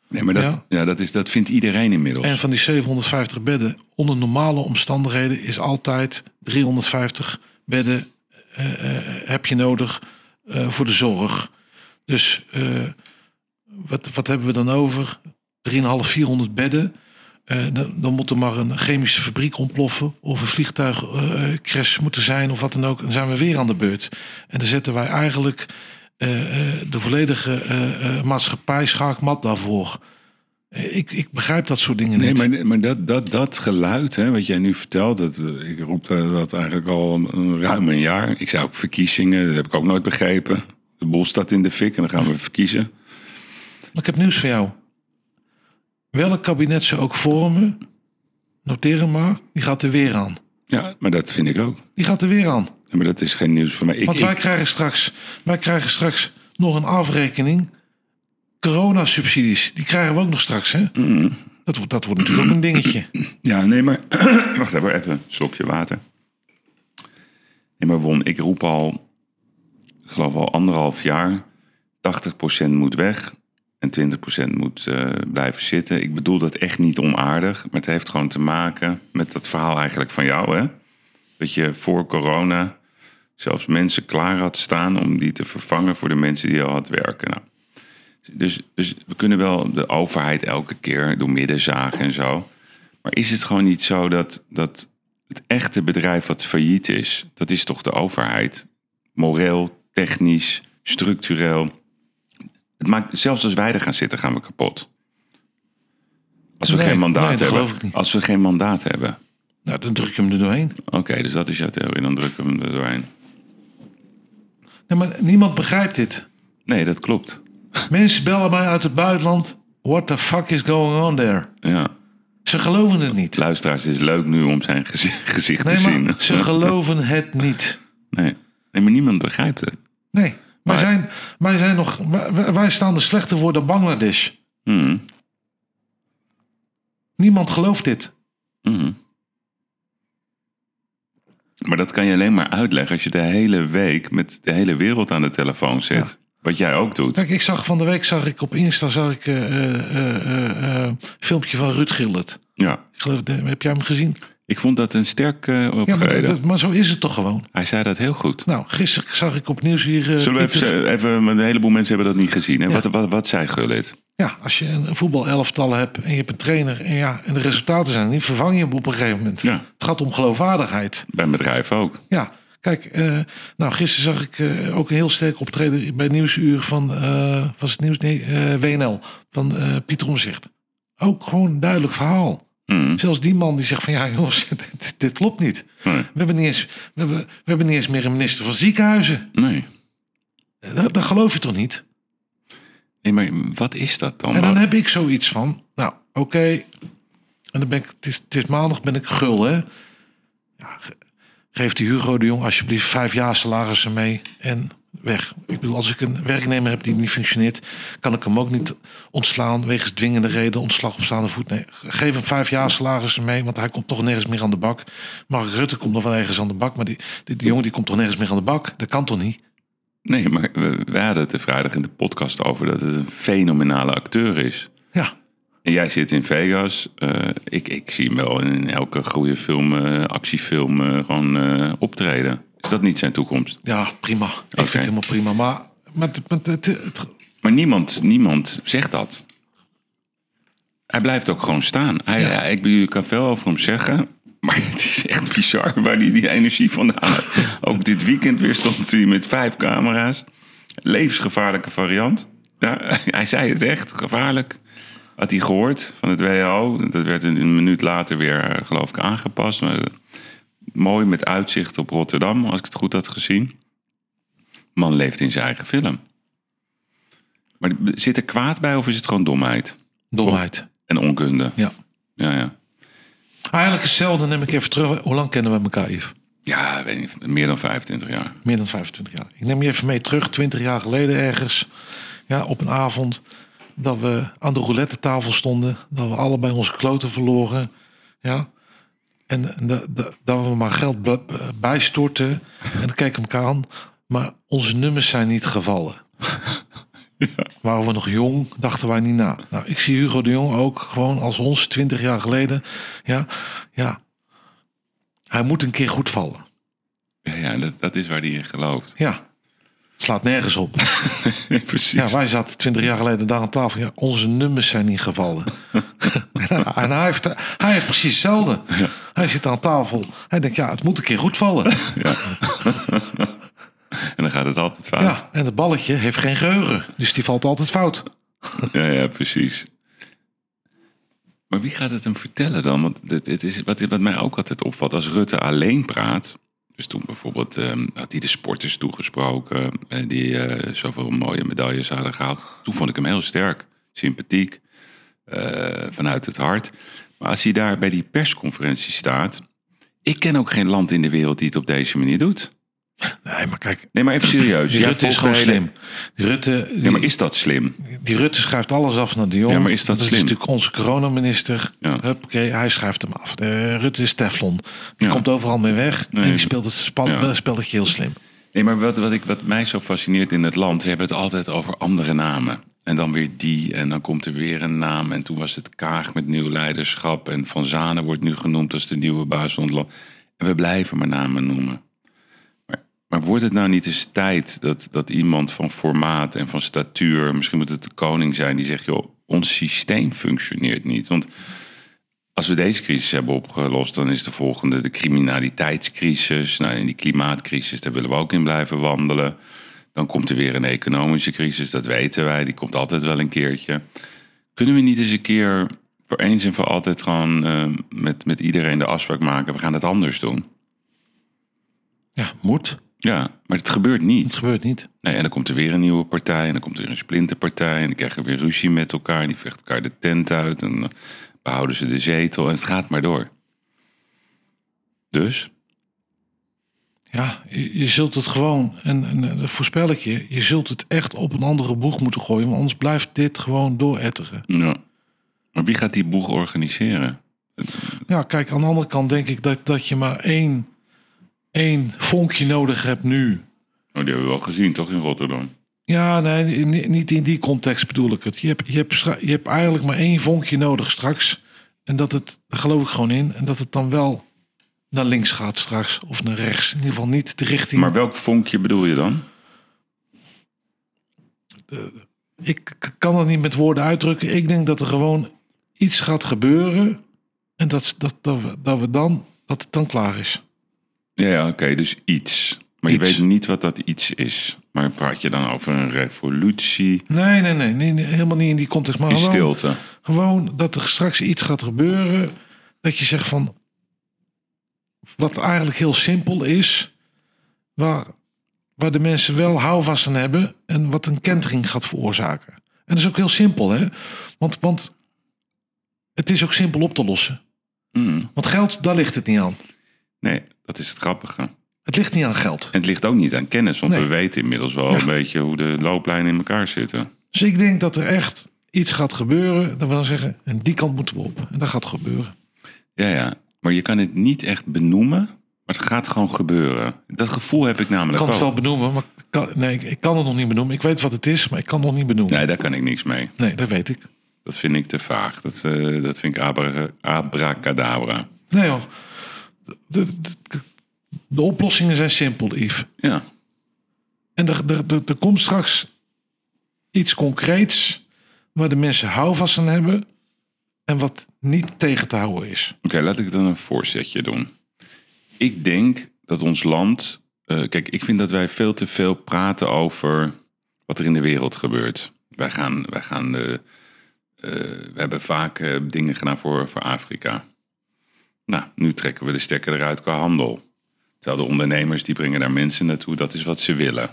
Nee, maar dat,
Ja.
ja. dat, is, dat vindt iedereen inmiddels.
En van die 750 bedden, onder normale omstandigheden, is altijd 350 bedden eh, eh, heb je nodig eh, voor de zorg. Dus eh, wat, wat hebben we dan over? 3,5, 400 bedden eh, dan, dan moet er maar een chemische fabriek ontploffen. Of een vliegtuigcrash moeten zijn of wat dan ook. En dan zijn we weer aan de beurt. En dan zetten wij eigenlijk eh, eh, de volledige eh, eh, maatschappij schaakmat daarvoor. Eh, ik, ik begrijp dat soort dingen
Nee,
niet.
maar, maar dat, dat, dat geluid, hè, wat jij nu vertelt, dat, eh, ik roep eh, dat eigenlijk al een, ruim een jaar. Ik zei ook verkiezingen, dat heb ik ook nooit begrepen. De bol staat in de fik en dan gaan we verkiezen.
Maar ik heb nieuws voor jou. Welk kabinet ze ook vormen, noteer hem maar, die gaat er weer aan.
Ja, maar dat vind ik ook.
Die gaat er weer aan.
Ja, Maar dat is geen nieuws voor mij. Ik,
Want wij
ik-
krijgen straks, wij krijgen straks nog een afrekening. Coronasubsidies, die krijgen we ook nog straks. Hè?
Mm.
Dat, wordt, dat wordt natuurlijk ook een dingetje.
ja, nee, maar... Wacht even, even een slokje water. Nee, maar Won, ik roep al, ik geloof al anderhalf jaar... 80% moet weg en 20% moet eh, blijven zitten. Ik bedoel dat echt niet onaardig, maar het heeft gewoon te maken met dat verhaal eigenlijk van jou, hè? Dat je voor corona zelfs mensen klaar had staan om die te vervangen voor de mensen die al had werken. Nou, dus, dus we kunnen wel de overheid elke keer door midden zagen en zo. Maar is het gewoon niet zo dat, dat het echte bedrijf wat failliet is, dat is toch de overheid? Moreel, technisch, structureel. Het maakt, zelfs als wij er gaan zitten, gaan we kapot. Als we
Nee,
geen mandaat
nee,
hebben.
geloof ik niet.
Als we geen mandaat hebben.
Nou, dan druk je hem er doorheen.
Oké, dus dat is jouw theorie. Dan drukken we hem er doorheen.
Nee, maar niemand begrijpt dit.
Nee, dat klopt.
Mensen bellen mij uit het buitenland. What the fuck is going on there?
Ja.
Ze geloven het niet.
Luisteraars, het is leuk nu om zijn gezi- gezicht te zien.
ze geloven het niet.
Nee. nee, maar niemand begrijpt het.
Nee, wij
Maar-
zijn, wij zijn nog, wij, wij staan er slechter voor dan Bangladesh.
Hmm.
Niemand gelooft dit.
Mhm. Maar dat kan je alleen maar uitleggen als je de hele week met de hele wereld aan de telefoon zit. Wat jij ook doet.
Kijk, ik zag van de week zag ik op Insta zag ik, eh, eh, eh, eh, filmpje van Ruud Gildert.
Ja.
Ik geloof, de- heb jij hem gezien?
Ik vond dat een sterk eh,
Ja, maar,
optreden.
dat- maar zo is het toch gewoon.
Hij zei dat heel goed.
Nou, gisteren zag ik op nieuws hier. eh,
Zullen we even, even, een heleboel mensen hebben dat niet gezien. Hè?
Ja.
Wat, wat, wat zei Gullit?
Ja, als je een voetbalelftal hebt en je hebt een trainer en, ja, en de resultaten zijn niet, vervang je hem op een gegeven moment.
Ja.
Het gaat om geloofwaardigheid.
Bij een bedrijf ook.
Ja, kijk, eh, nou, gisteren zag ik ook een heel sterk optreden bij Nieuwsuur van, eh, was het nieuws? Nee, WNL, van Pieter Omzicht. Ook gewoon een duidelijk verhaal.
Hmm.
Zelfs die man die zegt van ja jongens, dit, dit klopt niet.
Nee.
We hebben, niet eens, we, hebben, we hebben niet eens meer een minister van ziekenhuizen.
nee.
Eh, Dat, dat geloof je toch niet?
Nee, maar wat is dat dan?
En dan heb ik zoiets van, nou oké, en dan ben ik, het is, het is maandag, ben ik gul hè. Ja, ge- geef die Hugo de Jong alsjeblieft vijf jaar salarissen mee en weg. Ik bedoel, als ik een werknemer heb die niet functioneert, kan ik hem ook niet ontslaan wegens dwingende reden, ontslag op staande voet. Nee, geef hem vijf jaar salarissen mee, want hij komt toch nergens meer aan de bak. Mark Rutte komt nog wel ergens aan de bak, maar die, die, die jongen die komt toch nergens meer aan de bak. Dat kan toch niet?
Nee, maar we, we hadden het vrijdag in de podcast over dat het een fenomenale acteur is.
Ja,
En jij zit in Vegas. Eh, ik, ik zie hem wel in elke goede film, eh, actiefilm, eh, gewoon optreden. Is dat niet zijn toekomst?
ja prima. Ik vind het helemaal prima. Maar met, met, het, het,
Maar niemand, niemand zegt dat. Hij blijft ook gewoon staan. Hij,
Ja.
ik je kan veel over hem zeggen. Maar het is echt bizar waar hij die energie vandaan heeft. Ook dit weekend weer stond hij met vijf camera's. Levensgevaarlijke variant. Ja, hij zei het echt, gevaarlijk. Had hij gehoord van het WHO. Dat werd een, een minuut later weer, eh, geloof ik, aangepast. Maar, mooi met uitzicht op Rotterdam, als ik het goed had gezien. Man leeft in zijn eigen film. Maar zit er kwaad bij of is het gewoon domheid
domheid.
en onkunde?
Ja.
Ja, ja.
Eigenlijk hetzelfde neem ik even terug. Hoe lang kennen we elkaar, Yves?
Ja, weet niet, meer dan 25 jaar.
Meer dan 25 jaar. Ik neem je even mee terug, 20 jaar geleden ergens. Ja, op een avond dat we aan de roulette tafel stonden. Dat we allebei onze kloten verloren. Ja. En en dat, dat, dat we maar geld bijstorten. En dan kijken we elkaar aan. Maar onze nummers zijn niet gevallen. Waren we nog jong, dachten wij niet na. Nou, ik zie Hugo de Jong ook gewoon als ons 20 jaar geleden. Ja, ja. Hij moet een keer goed vallen.
Ja, ja dat, dat is waar hij in gelooft.
Ja. Slaat nergens op.
Precies.
Ja, wij zaten 20 jaar geleden daar aan tafel. Ja, onze nummers zijn niet gevallen. en hij heeft, hij heeft precies hetzelfde. Hij zit aan tafel. Hij denkt, ja, het moet een keer goed vallen.
En dan gaat het altijd fout.
Ja, en het balletje heeft geen geheugen. Dus die valt altijd fout.
Ja, ja, precies. Maar wie gaat het hem vertellen dan? Want het is, wat, wat mij ook altijd opvalt, als Rutte alleen praat. Dus toen bijvoorbeeld ehm, had hij de sporters toegesproken, eh, die eh, zoveel mooie medailles hadden gehaald. Toen vond ik hem heel sterk, sympathiek, eh, vanuit het hart. Maar als hij daar bij die persconferentie staat. Ik ken ook geen land in de wereld die het op deze manier doet.
Nee, maar kijk,
Nee, maar even serieus.
die Rutte is gewoon
hele-
slim. Die Rutte, die,
Ja, maar is dat slim?
die Rutte schuift alles af naar de Jong.
Ja, maar is dat
is
slim?
natuurlijk onze coronaminister.
Ja.
Huppakee, hij schuift hem af. Rutte is Teflon. Die
Ja.
komt overal mee weg.
Nee.
en die speelt het spel,
Ja.
spelletje heel slim.
Nee, maar wat, wat, ik, wat mij zo fascineert in het land, we hebben het altijd over andere namen. En dan weer die, en dan komt er weer een naam. En toen was het Kaag met nieuw leiderschap. En Van Zanen wordt nu genoemd als de nieuwe baas van het land. En we blijven maar namen noemen. Maar, wordt het nou niet eens tijd dat, dat iemand van formaat en van statuur... misschien moet het de koning zijn die zegt... joh, ons systeem functioneert niet. Want als we deze crisis hebben opgelost, dan is de volgende de criminaliteitscrisis. Nou, en die klimaatcrisis, daar willen we ook in blijven wandelen. Dan komt er weer een economische crisis, dat weten wij. Die komt altijd wel een keertje. Kunnen we niet eens een keer voor eens en voor altijd gewoon eh, met, met iedereen de afspraak maken? We gaan het anders doen.
Ja, moet.
Ja, maar het gebeurt niet.
Het gebeurt niet.
Nee, en dan komt er weer een nieuwe partij. En dan komt er weer een splinterpartij. En dan krijgen we weer ruzie met elkaar. Die vechten elkaar de tent uit. En dan behouden ze de zetel. En het gaat maar door. Dus,
Ja, je, je zult het gewoon, en, en dat voorspel ik je, je zult het echt op een andere boeg moeten gooien. Want anders blijft dit gewoon dooretteren.
ja. Maar wie gaat die boeg organiseren?
Ja, kijk, aan de andere kant denk ik dat, dat je maar één, één vonkje nodig hebt nu.
Oh, die hebben we wel gezien, toch, in Rotterdam?
Ja, nee, ni- niet in die context bedoel ik het. Je hebt, je hebt, je hebt eigenlijk maar één vonkje nodig straks. En dat het, daar geloof ik gewoon in, en dat het dan wel naar links gaat straks. Of naar rechts. In ieder geval niet de richting.
Maar welk vonkje bedoel je dan?
Ik kan het niet met woorden uitdrukken. Ik denk dat er gewoon iets gaat gebeuren. En dat, dat, dat, we, dat, we dan, dat het dan klaar is.
Ja, ja oké, dus iets. Maar je weet niet wat dat iets is. Maar praat je dan over een revolutie?
Nee, nee, nee, nee, nee, helemaal niet in die context. Maar
In
gewoon,
stilte?
gewoon dat er straks iets gaat gebeuren. Dat je zegt van. Wat eigenlijk heel simpel is. Waar, waar de mensen wel houvast aan hebben. En wat een kentering gaat veroorzaken. En dat is ook heel simpel, hè? Want, want het is ook simpel op te lossen.
Hmm.
Want geld, daar ligt het niet aan.
Nee, dat is het grappige.
Het ligt niet aan geld.
En het ligt ook niet aan kennis, want
Nee.
we weten inmiddels wel
Ja.
een beetje hoe de looplijnen in elkaar zitten.
Dus ik denk dat er echt iets gaat gebeuren. Dat dan zeggen, en die kant moeten we op. En dat gaat gebeuren.
Ja, ja. Maar je kan het niet echt benoemen, maar het gaat gewoon gebeuren. Dat gevoel heb ik
Ik
namelijk
kan het wel benoemen, maar ik kan, nee, ik, ik kan het nog niet benoemen. Ik weet wat het is, maar ik kan het nog niet benoemen.
Nee, daar kan ik niks mee.
Nee, dat weet ik.
Dat vind ik te vaag. Dat, eh, dat vind ik abra abracadabra.
Nee hoor. De, de, oplossingen zijn simpel, Yves.
Ja,
En er, er, er, er komt straks iets concreets waar de mensen houvast aan hebben en wat niet tegen te houden is.
Oké, laat ik dan een voorzetje doen. Ik denk dat ons land. eh, kijk, ik vind dat wij veel te veel praten over wat er in de wereld gebeurt. Wij gaan. Wij gaan eh, eh, we hebben vaak dingen gedaan voor, voor Afrika. Nou, nu trekken we de stekker eruit qua handel. Terwijl de ondernemers die brengen daar mensen naartoe, dat is wat ze willen.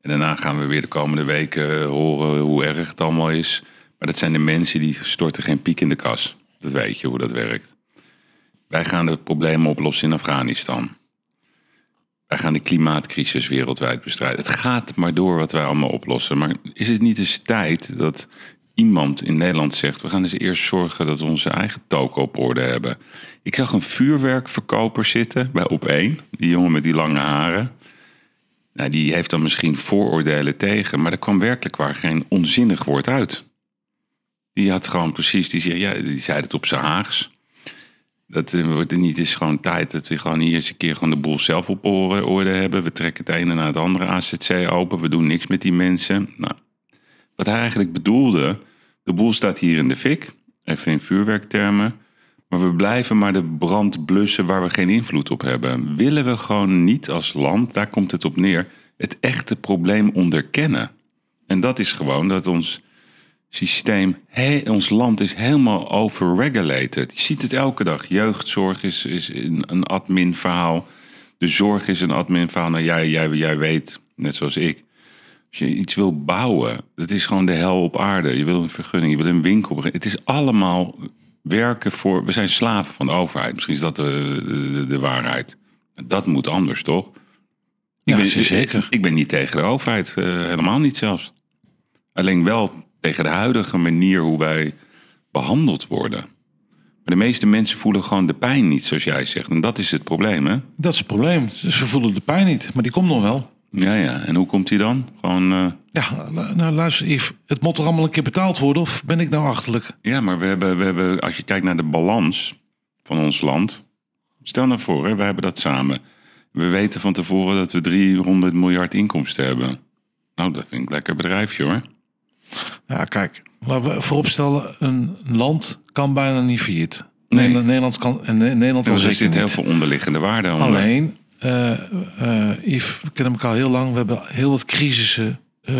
En daarna gaan we weer de komende weken horen hoe erg het allemaal is. Maar dat zijn de mensen die storten geen piek in de kas. Dat weet je hoe dat werkt. Wij gaan de problemen oplossen in Afghanistan. Wij gaan de klimaatcrisis wereldwijd bestrijden. Het gaat maar door wat wij allemaal oplossen. Maar is het niet eens tijd dat iemand in Nederland zegt... we gaan eens eerst zorgen dat we onze eigen toko op orde hebben. Ik zag een vuurwerkverkoper zitten bij Op1. Die jongen met die lange haren. Nou, die heeft dan misschien vooroordelen tegen... maar er kwam werkelijk waar geen onzinnig woord uit. Die had gewoon precies, die zei, ja, die zei het op zijn Haags. Dat eh, wordt niet is gewoon tijd dat we gewoon hier eens een keer gewoon de boel zelf op orde, orde hebben. We trekken het ene naar het andere AZC open. We doen niks met die mensen. Nou, wat hij eigenlijk bedoelde, de boel staat hier in de fik. Even in vuurwerktermen. Maar we blijven maar de brand blussen waar we geen invloed op hebben. Willen we gewoon niet als land, daar komt het op neer, het echte probleem onderkennen. En dat is gewoon dat ons systeem, ons land is helemaal overregulated. Je ziet het elke dag. Jeugdzorg is, is een, een admin verhaal. De zorg is een admin verhaal. Nou, jij, jij, jij weet, net zoals ik, als je iets wil bouwen, dat is gewoon de hel op aarde. Je wil een vergunning, je wil een winkel. beginnen. Het is allemaal werken voor. We zijn slaven van de overheid. Misschien is dat de, de, de waarheid. Dat moet anders, toch? Ik
Ja,
ben,
zeker.
Ik ben niet tegen de overheid, eh, helemaal niet zelfs. Alleen wel tegen de huidige manier hoe wij behandeld worden. Maar de meeste mensen voelen gewoon de pijn niet, zoals jij zegt. En dat is het probleem, hè?
Dat is het probleem. Ze voelen de pijn niet, maar die komt nog wel.
Ja, ja. En hoe komt die dan? Gewoon. eh,
Ja, nou luister Yves, het moet toch allemaal een keer betaald worden of ben ik nou achterlijk?
Ja, maar we hebben, we hebben, als je kijkt naar de balans van ons land. Stel nou voor, hè, we hebben dat samen. We weten van tevoren dat we 300 miljard inkomsten hebben. Nou, dat vind ik een lekker bedrijfje hoor.
Ja, kijk, laten we vooropstellen, een land kan bijna niet failliet.
Nee.
Nederland, kan en Ne- Nederland al
er
zeker
zit heel veel onderliggende waarde onder.
Alleen, eh, Yves, we kennen elkaar heel lang. We hebben heel wat crisissen eh,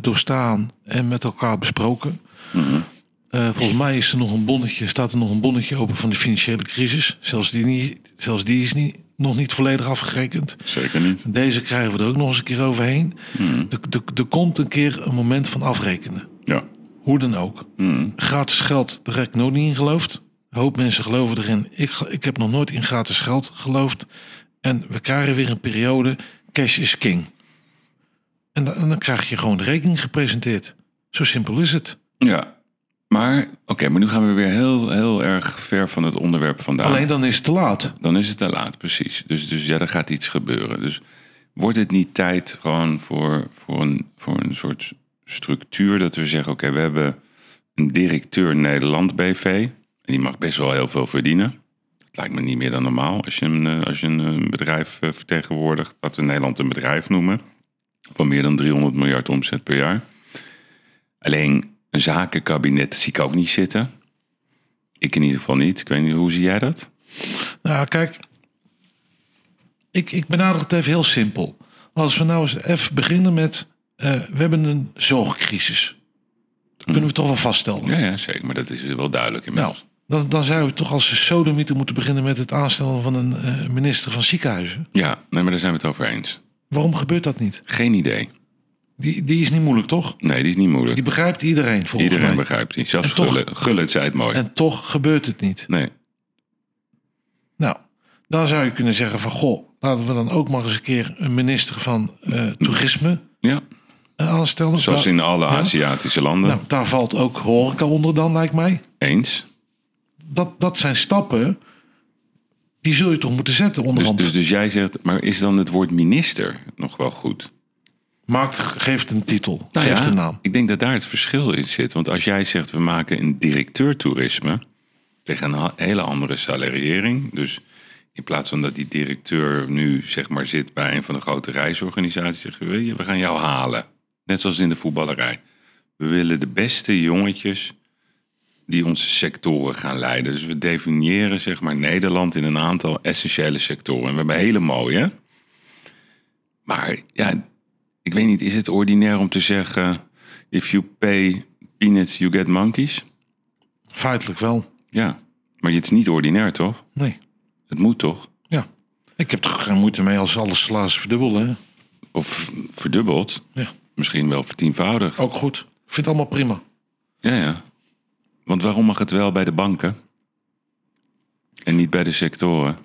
doorstaan en met elkaar besproken.
Mhm.
Volgens mij is er nog een bonnetje, staat er nog een bonnetje open van de financiële crisis. Zelfs die, niet, zelfs die is niet, nog niet volledig afgerekend.
Zeker niet.
Deze krijgen we er ook nog eens een keer overheen.
Mhm.
Er, er, er komt een keer een moment van afrekenen.
Ja.
Hoe dan ook.
Mhm.
Gratis geld, daar heb ik nooit niet in geloofd. Een hoop mensen geloven erin. Ik, ik heb nog nooit in gratis geld geloofd. En we krijgen weer een periode, cash is king. En, dan- en dan krijg je gewoon de rekening gepresenteerd. Zo simpel is het.
Ja. Maar, oké, maar nu gaan we weer heel, heel erg ver van het onderwerp vandaan.
Alleen dan is het te laat.
Dan is het te laat, precies. Dus, dus ja, er gaat iets gebeuren. Dus wordt het niet tijd gewoon voor, voor, een, voor een soort structuur dat we zeggen: oké, we hebben een directeur Nederland BV. En die mag best wel heel veel verdienen. Het lijkt me niet meer dan normaal als je een, eh, als je een, eh, bedrijf eh, vertegenwoordigt. Dat we Nederland een bedrijf noemen. Van meer dan 300 miljard omzet per jaar. Alleen een zakenkabinet zie ik ook niet zitten. Ik in ieder geval niet. Ik weet niet, hoe zie jij dat?
Nou, kijk. Ik, ik benader het even heel simpel. Als we nou eens even beginnen met... we hebben een zorgcrisis. Dat kunnen we toch wel vaststellen.
Ja, ja, zeker. Maar dat is wel duidelijk
Nou,
inmiddels.
Dan, dan zou je toch als een sodemieter moeten beginnen met het aanstellen van een eh, minister van ziekenhuizen.
Ja, nee, maar daar zijn we het over eens.
Waarom gebeurt dat niet?
Geen idee.
Die, die is niet moeilijk, toch?
Nee, die is niet moeilijk.
Die begrijpt iedereen volgens
Iedereen
mij.
begrijpt die. Zelfs
toch-
Gullit, Gullit zei het mooi.
En toch gebeurt het niet.
Nee.
Nou, dan zou je kunnen zeggen van... Goh, laten we dan ook maar eens een keer een minister van eh, toerisme
Ja,
eh, aanstellen.
zoals in alle
Ja.
Aziatische landen.
Nou, daar valt ook horeca onder dan, lijkt mij.
Eens.
Dat, dat zijn stappen, die zul je toch moeten zetten
Dus,
onderhand.
dus, dus jij zegt, maar is dan het woord minister nog wel goed?
Maakt, geeft een titel,
Nou
geeft
ja,
een naam.
Ik denk dat daar het verschil in zit. Want als jij zegt, we maken een directeur toerisme... tegen een hele andere salariering... dus in plaats van dat die directeur nu zeg maar zit bij een van de grote reisorganisaties... zeggen we, we gaan jou halen. Net zoals in de voetballerij. We willen de beste jongetjes die onze sectoren gaan leiden. Dus we definiëren zeg maar Nederland in een aantal essentiële sectoren. En we hebben hele mooie. Maar ja, ik weet niet, is het ordinair om te zeggen... if you pay peanuts, you get monkeys?
Feitelijk wel.
Ja, maar het is niet ordinair, toch?
Nee,
Het moet toch?
ja. Ik heb er geen moeite mee als alle salarissen verdubbelen.
Of verdubbeld,
Ja,
misschien wel vertienvoudigd.
ook goed. Ik vind het allemaal prima.
Ja, ja. Want waarom mag het wel bij de banken? En niet bij de sectoren?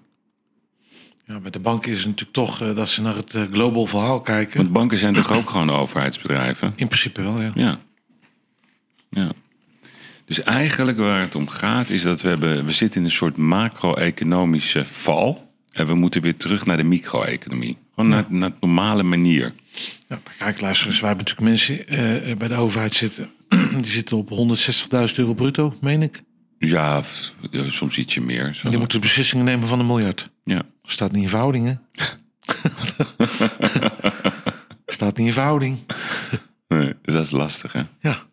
Ja, bij de banken is het natuurlijk toch eh, dat ze naar het eh, global verhaal kijken.
Want banken zijn toch ook gewoon overheidsbedrijven?
In principe wel, ja.
Ja. ja. Dus eigenlijk waar het om gaat is dat we hebben, we zitten in een soort macro-economische val. En we moeten weer terug naar de micro-economie. Gewoon naar, naar de normale manier.
ja kijk, luister eens. Wij hebben natuurlijk mensen eh, bij de overheid zitten. Die zitten op 160.000 euro bruto, meen ik.
Ja, ja, soms ietsje meer. Zo.
Die moeten beslissingen nemen van een miljard.
Ja.
Staat niet in verhouding, hè? Staat niet in verhouding.
Nee, dus dat is lastig, hè?
Ja.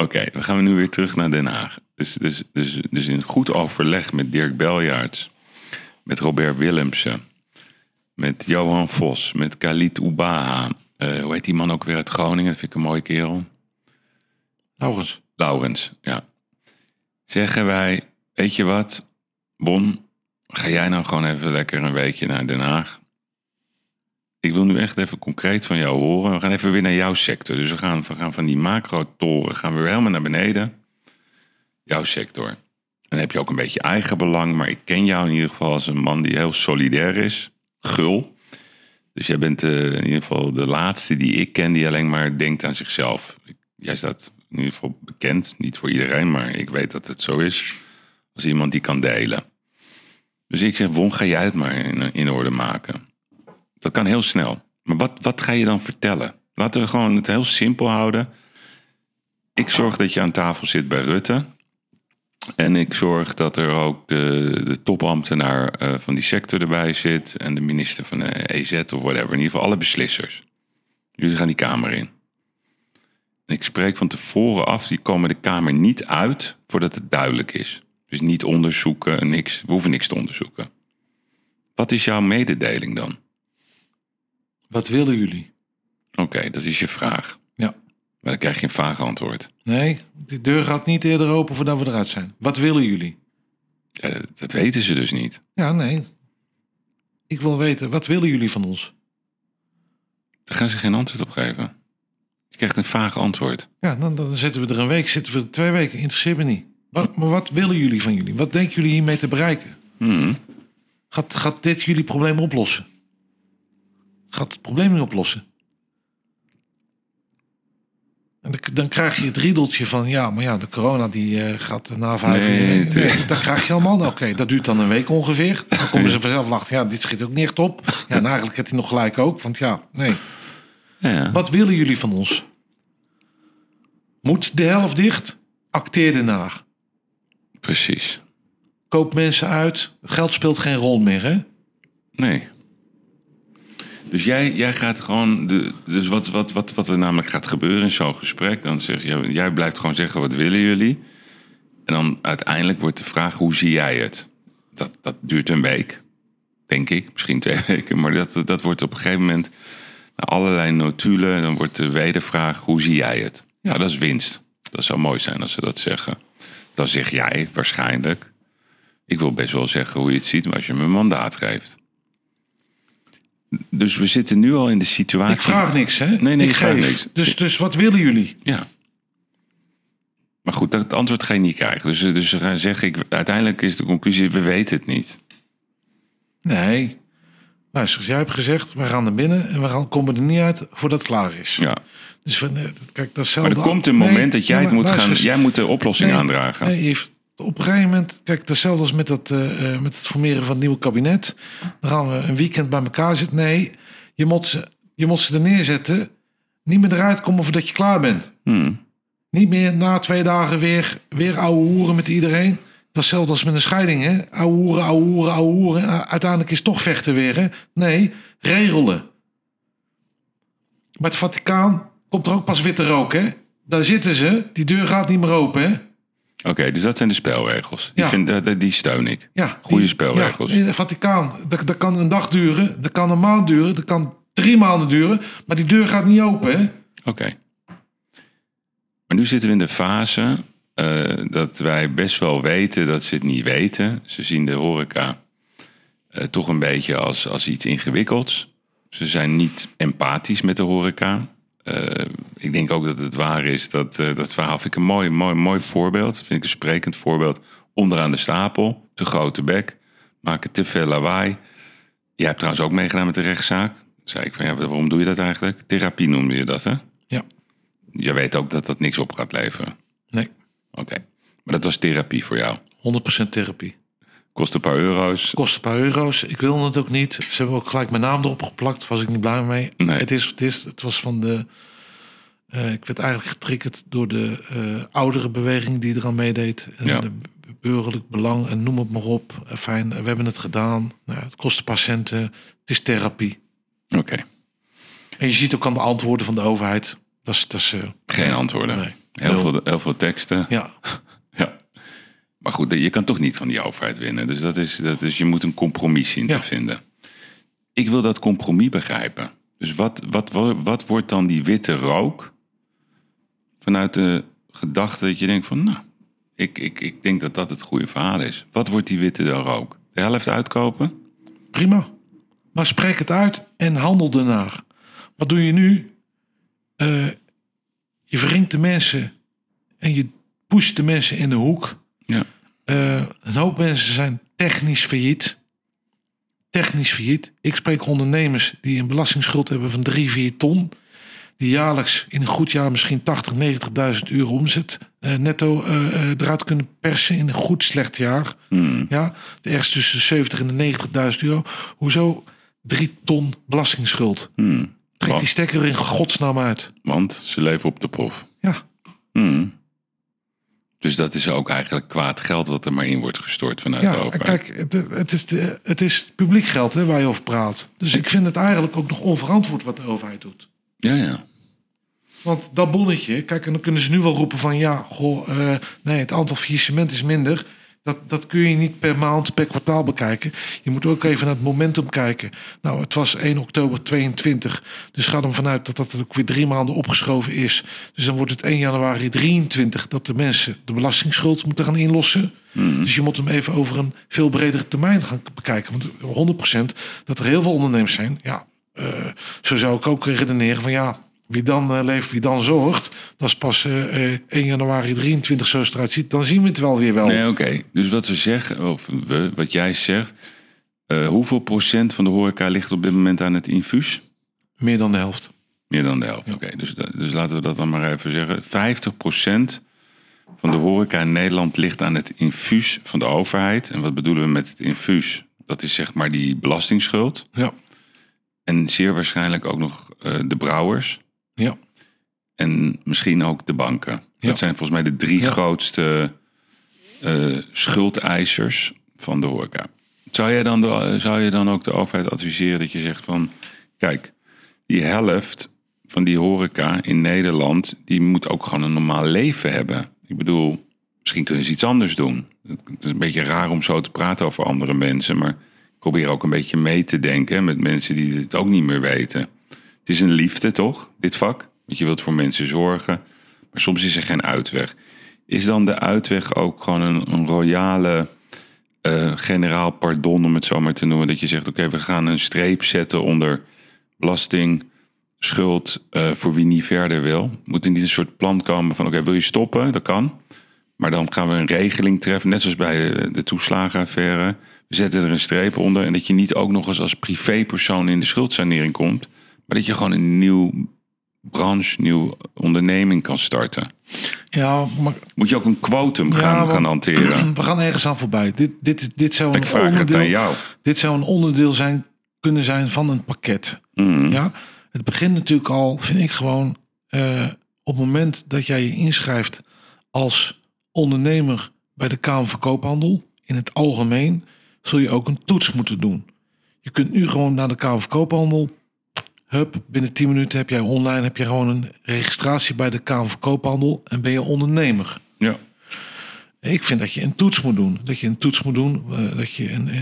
Oké, dan gaan we nu weer terug naar Den Haag. Dus, dus, dus, dus in goed overleg met Dirk Beljaarts, met Robert Willemsen, met Johan Vos, met Khalid Oubaha. Eh, hoe heet die man ook weer uit Groningen? Dat vind ik een mooie kerel.
Laurens.
Laurens, ja. Zeggen wij, weet je wat, Bon, ga jij nou gewoon even lekker een weekje naar Den Haag? Ik wil nu echt even concreet van jou horen. We gaan even weer naar jouw sector. Dus we gaan, we gaan van die macro-toren gaan we weer helemaal naar beneden. Jouw sector. En dan heb je ook een beetje eigen belang, maar ik ken jou in ieder geval als een man die heel solidair is. Gul. Dus jij bent eh, in ieder geval de laatste die ik ken die alleen maar denkt aan zichzelf. Jij staat in ieder geval bekend, niet voor iedereen, maar ik weet dat het zo is. Als iemand die kan delen. Dus ik zeg, Won, ga jij het maar in, in orde maken. Dat kan heel snel. Maar wat, wat ga je dan vertellen? Laten we gewoon het heel simpel houden. Ik zorg dat je aan tafel zit bij Rutte. En ik zorg dat er ook de, de topambtenaar eh, van die sector erbij zit. En de minister van de EZ of whatever. In ieder geval alle beslissers. Jullie gaan die kamer in. En ik spreek van tevoren af, die komen de kamer niet uit voordat het duidelijk is. Dus niet onderzoeken, niks. We hoeven niks te onderzoeken. Wat is jouw mededeling dan?
Wat willen jullie?
Oké, dat is je vraag. Maar dan krijg je een vaag antwoord.
Nee, de deur gaat niet eerder open voordat we eruit zijn. Wat willen jullie?
Eh, dat weten ze dus niet.
Ja, nee. Ik wil weten, wat willen jullie van ons?
Daar gaan ze geen antwoord op geven. Je krijgt een vaag antwoord.
Ja, dan, dan zitten we er een week, zitten we er twee weken. Interesseert me niet. Wat, maar wat willen jullie van jullie? Wat denken jullie hiermee te bereiken?
Hmm.
Gaat, gaat dit jullie probleem oplossen? Gaat het probleem niet oplossen? En dan, krijg je het riedeltje van, ja, maar ja, de corona die eh, gaat na vijf
Nee,
uur. dan krijg je allemaal, oké, dat duurt dan een week ongeveer. Dan komen ze vanzelf achter, ja, dit schiet ook niet echt op. Ja, en eigenlijk heeft hij nog gelijk ook, want ja, nee.
Ja.
Wat willen jullie van ons? Moet de helft dicht? Acteer ernaar.
Precies.
Koop mensen uit. Geld speelt geen rol meer, hè?
Nee. Dus jij, jij gaat gewoon. De, dus wat, wat, wat, wat er namelijk gaat gebeuren in zo'n gesprek. Dan zeg je, jij blijft gewoon zeggen: wat willen jullie? En dan uiteindelijk wordt de vraag: hoe zie jij het? Dat, dat duurt een week, denk ik. Misschien twee weken. Maar dat, dat wordt op een gegeven moment. Allerlei notulen. Dan wordt de wedervraag: hoe zie jij het? Ja. Nou, dat is winst. Dat zou mooi zijn als ze dat zeggen. Dan zeg jij waarschijnlijk. Ik wil best wel zeggen hoe je het ziet, maar als je me een mandaat geeft. Dus we zitten nu al in de situatie.
Ik vraag niks, hè?
Nee, nee,
ik geef.
niks.
Dus, dus wat willen jullie?
Ja. Maar goed, dat antwoord ga je niet krijgen. Dus, dus ze gaan zeggen, ik, uiteindelijk is de conclusie, we weten het niet.
Nee. Luister, jij hebt gezegd, wij gaan naar binnen en we gaan, komen er niet uit voordat het klaar is.
Ja.
Dus van, eh, kijk, dat
Maar er komt een moment dat jij het moet gaan, jij moet de oplossing
Nee,
aandragen.
Nee, Yves, op een gegeven moment, kijk, hetzelfde als met, dat, eh, eh, met het formeren van het nieuwe kabinet. Dan gaan we een weekend bij elkaar zitten. Nee, je moet ze, je moet ze er neerzetten. Niet meer eruit komen voordat je klaar bent.
Hmm.
Niet meer na twee dagen weer, weer ouwe hoeren met iedereen. Dat is hetzelfde als met een scheiding, hè? Ouwe hoeren, ouwe hoeren, ouwe hoeren. En Uiteindelijk is het toch vechten weer, hè? Nee, regelen. Bij het Vaticaan komt er ook pas witte rook, hè? Daar zitten ze. Die deur gaat niet meer open, hè?
Oké, dus dat zijn de spelregels. Die,
Ja.
vind, dat- die steun ik.
Ja,
Goede spelregels.
Ja, in het Vaticaan, dat, dat kan een dag duren, dat kan een maand duren, dat kan drie maanden duren, maar die deur gaat niet open. Hè?
Oké. Maar nu zitten we in de fase eh, dat wij best wel weten dat ze het niet weten. Ze zien de horeca eh, toch een beetje als, als iets ingewikkelds. Ze zijn niet empathisch met de horeca. Eh, ik denk ook dat het waar is dat eh, dat verhaal vind ik een mooi, mooi, mooi voorbeeld. Vind ik een sprekend voorbeeld. Onderaan de stapel, te grote bek, maken te veel lawaai. Jij hebt trouwens ook meegedaan met de rechtszaak. Zei ik van ja, waarom doe je dat eigenlijk? Therapie noemde je dat, hè?
Ja.
Je weet ook dat dat niks op gaat leveren.
Nee,
Oké. Maar dat was therapie voor jou.
100% therapie.
Kost een paar euro's.
Kost een paar euro's. Ik wilde het ook niet. Ze hebben ook gelijk mijn naam erop geplakt. Was ik niet blij mee.
Nee.
Het is het is. Het was van de. eh, ik werd eigenlijk getriggerd door de eh, oudere beweging die eraan meedeed. En
Ja.
de burgerlijk belang en noem het maar op. Fijn, we hebben het gedaan. Nou, het kost een paar centen. Het is therapie.
Oké.
En je ziet ook aan de antwoorden van de overheid. Dat is, dat is, eh,
Geen antwoorden.
Nee.
Heel veel, heel veel teksten.
Ja.
Maar goed, je kan toch niet van die overheid winnen. Dus, dat is, dat is, je moet een compromis zien
Ja.
te vinden. Ik wil dat compromis begrijpen. Dus wat, wat, wat, wat wordt dan die witte rook? Vanuit de gedachte dat je denkt van... Nou, ik, ik, ik denk dat dat het goede verhaal is. Wat wordt die witte rook? De helft uitkopen?
prima. Maar spreek het uit en handel ernaar. Wat doe je nu? Eh, je wringt de mensen en je pusht de mensen in de hoek.
Ja.
Eh, een hoop mensen zijn technisch failliet. Technisch failliet. Ik spreek ondernemers die een belastingsschuld hebben van 3, 4 ton. Die jaarlijks in een goed jaar misschien 80, 90.000 euro omzet eh, netto eh, eruit kunnen persen in een goed slecht jaar.
Hmm.
Ja, ergens tussen de 70 en de 90.000 euro. Hoezo 3 ton belastingsschuld?
Hmm.
Trek die stekker er in godsnaam uit.
want ze leven op de prof.
Ja,
Hmm. Dus dat is ook eigenlijk kwaad geld wat er maar in wordt gestort vanuit de
ja
overheid.
kijk, het, het, is de, het is publiek geld hè, waar je over praat. Dus ik vind het eigenlijk ook nog onverantwoord wat de overheid doet.
Ja, ja.
Want dat bonnetje, kijk, en dan kunnen ze nu wel roepen van ja, goh, eh, nee, het aantal faillissement is minder. Dat, dat kun je niet per maand, per kwartaal bekijken. Je moet ook even naar het momentum kijken. Nou, het was 1 oktober 22. Dus ga er vanuit dat dat ook weer drie maanden opgeschoven is. Dus dan wordt het 1 januari 23 dat de mensen de belastingsschuld moeten gaan inlossen. Dus je moet hem even over een veel bredere termijn gaan bekijken. Want 100% dat er heel veel ondernemers zijn. Ja, eh, zo zou ik ook redeneren van ja, wie dan eh, leeft, wie dan zorgt. Dat is pas eh, eh, 1 januari 23 zoals het eruit ziet. Dan zien we het wel weer wel.
Nee, oké. Dus wat we zeggen, of we, wat jij zegt. eh, hoeveel procent van de horeca ligt op dit moment aan het infuus?
Meer dan de helft.
Meer dan de helft. Oké, dus, dus laten we dat dan maar even zeggen. 50 procent van de horeca in Nederland ligt aan het infuus van de overheid. En wat bedoelen we met het infuus? Dat is zeg maar die belastingsschuld.
Ja,
En zeer waarschijnlijk ook nog eh, de brouwers.
Ja.
En misschien ook de banken.
Ja.
Dat zijn volgens mij de drie
Ja.
grootste eh, schuldeisers van de horeca. Zou, jij dan de, zou je dan ook de overheid adviseren dat je zegt van... Kijk, die helft van die horeca in Nederland... die moet ook gewoon een normaal leven hebben. Ik bedoel, misschien kunnen ze iets anders doen. Het is een beetje raar om zo te praten over andere mensen... maar ik probeer ook een beetje mee te denken met mensen die het ook niet meer weten. Het is een liefde, toch, dit vak? Want je wilt voor mensen zorgen. Maar soms is er geen uitweg. Is dan de uitweg ook gewoon een, royale eh, generaal pardon, om het zo maar te noemen? Dat je zegt, oké, we gaan een streep zetten onder belasting, schuld eh, voor wie niet verder wil. Moet er niet een soort plan komen van, oké, wil je stoppen? Dat kan. Maar dan gaan we een regeling treffen, net zoals bij de, de toeslagenaffaire. We zetten er een streep onder en dat je niet ook nog eens als privépersoon in de schuldsanering komt. Maar dat je gewoon een nieuw branche, nieuw onderneming kan starten.
Ja, maar
Moet je ook een quotum gaan, gaan hanteren.
we gaan ergens aan voorbij. Dit, dit, dit, zou
Ik
een
vraag het
onderdeel,
aan jou.
dit zou een onderdeel zijn, kunnen zijn van een pakket.
Mhm.
Ja, het begint natuurlijk al, vind ik gewoon, eh, op het moment dat jij je inschrijft als ondernemer bij de Kamer van Koophandel, in het algemeen, zul je ook een toets moeten doen. Je kunt nu gewoon naar de Kamer van Koophandel. Hup, binnen 10 minuten heb jij online heb je gewoon een registratie bij de Kamer van Koophandel en ben je ondernemer.
Ja.
Ik vind dat je een toets moet doen. Dat je een toets moet doen. eh, dat je een, eh,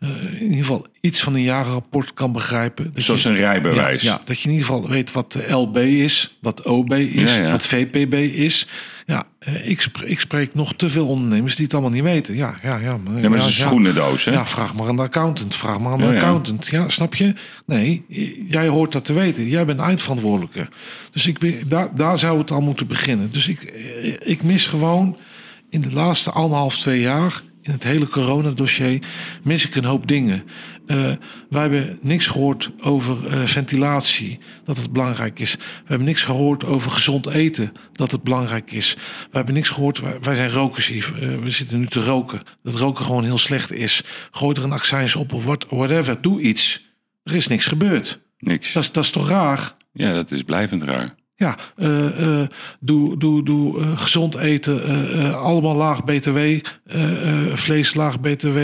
eh, in ieder geval iets van een jarenrapport kan begrijpen. Dat
Zoals
je-
een rijbewijs.
ja, ja, dat je in ieder geval weet wat de LB is, wat OB is,
Ja, ja.
wat VPB is. Ja, ik, spreek, ik spreek nog te veel ondernemers die het allemaal niet weten. Ja, ja, ja. Maar,
Ja, maar het is een schoenendoos, hè?
Ja, vraag maar aan de accountant. Vraag maar aan de accountant. Ja, snap je? Nee, jij hoort dat te weten. Jij bent eindverantwoordelijke. Dus ik, ben- daar, daar zou het al moeten beginnen. Dus ik, ik mis gewoon in de laatste anderhalf, twee jaar... in het hele coronadossier mis ik een hoop dingen. Eh, wij hebben niks gehoord over eh, ventilatie, dat het belangrijk is. We hebben niks gehoord over gezond eten, dat het belangrijk is. We hebben niks gehoord, wij, wij zijn rokers hier. Eh, we zitten nu te roken. Dat roken gewoon heel slecht is. Gooi er een accijns op of what, whatever. Doe iets. Er is niks gebeurd.
Niks.
Dat dat is toch raar?
Ja, dat is blijvend raar.
Ja, eh, eh, doe, doe, doe eh, gezond eten, allemaal laag BTW, vlees laag BTW,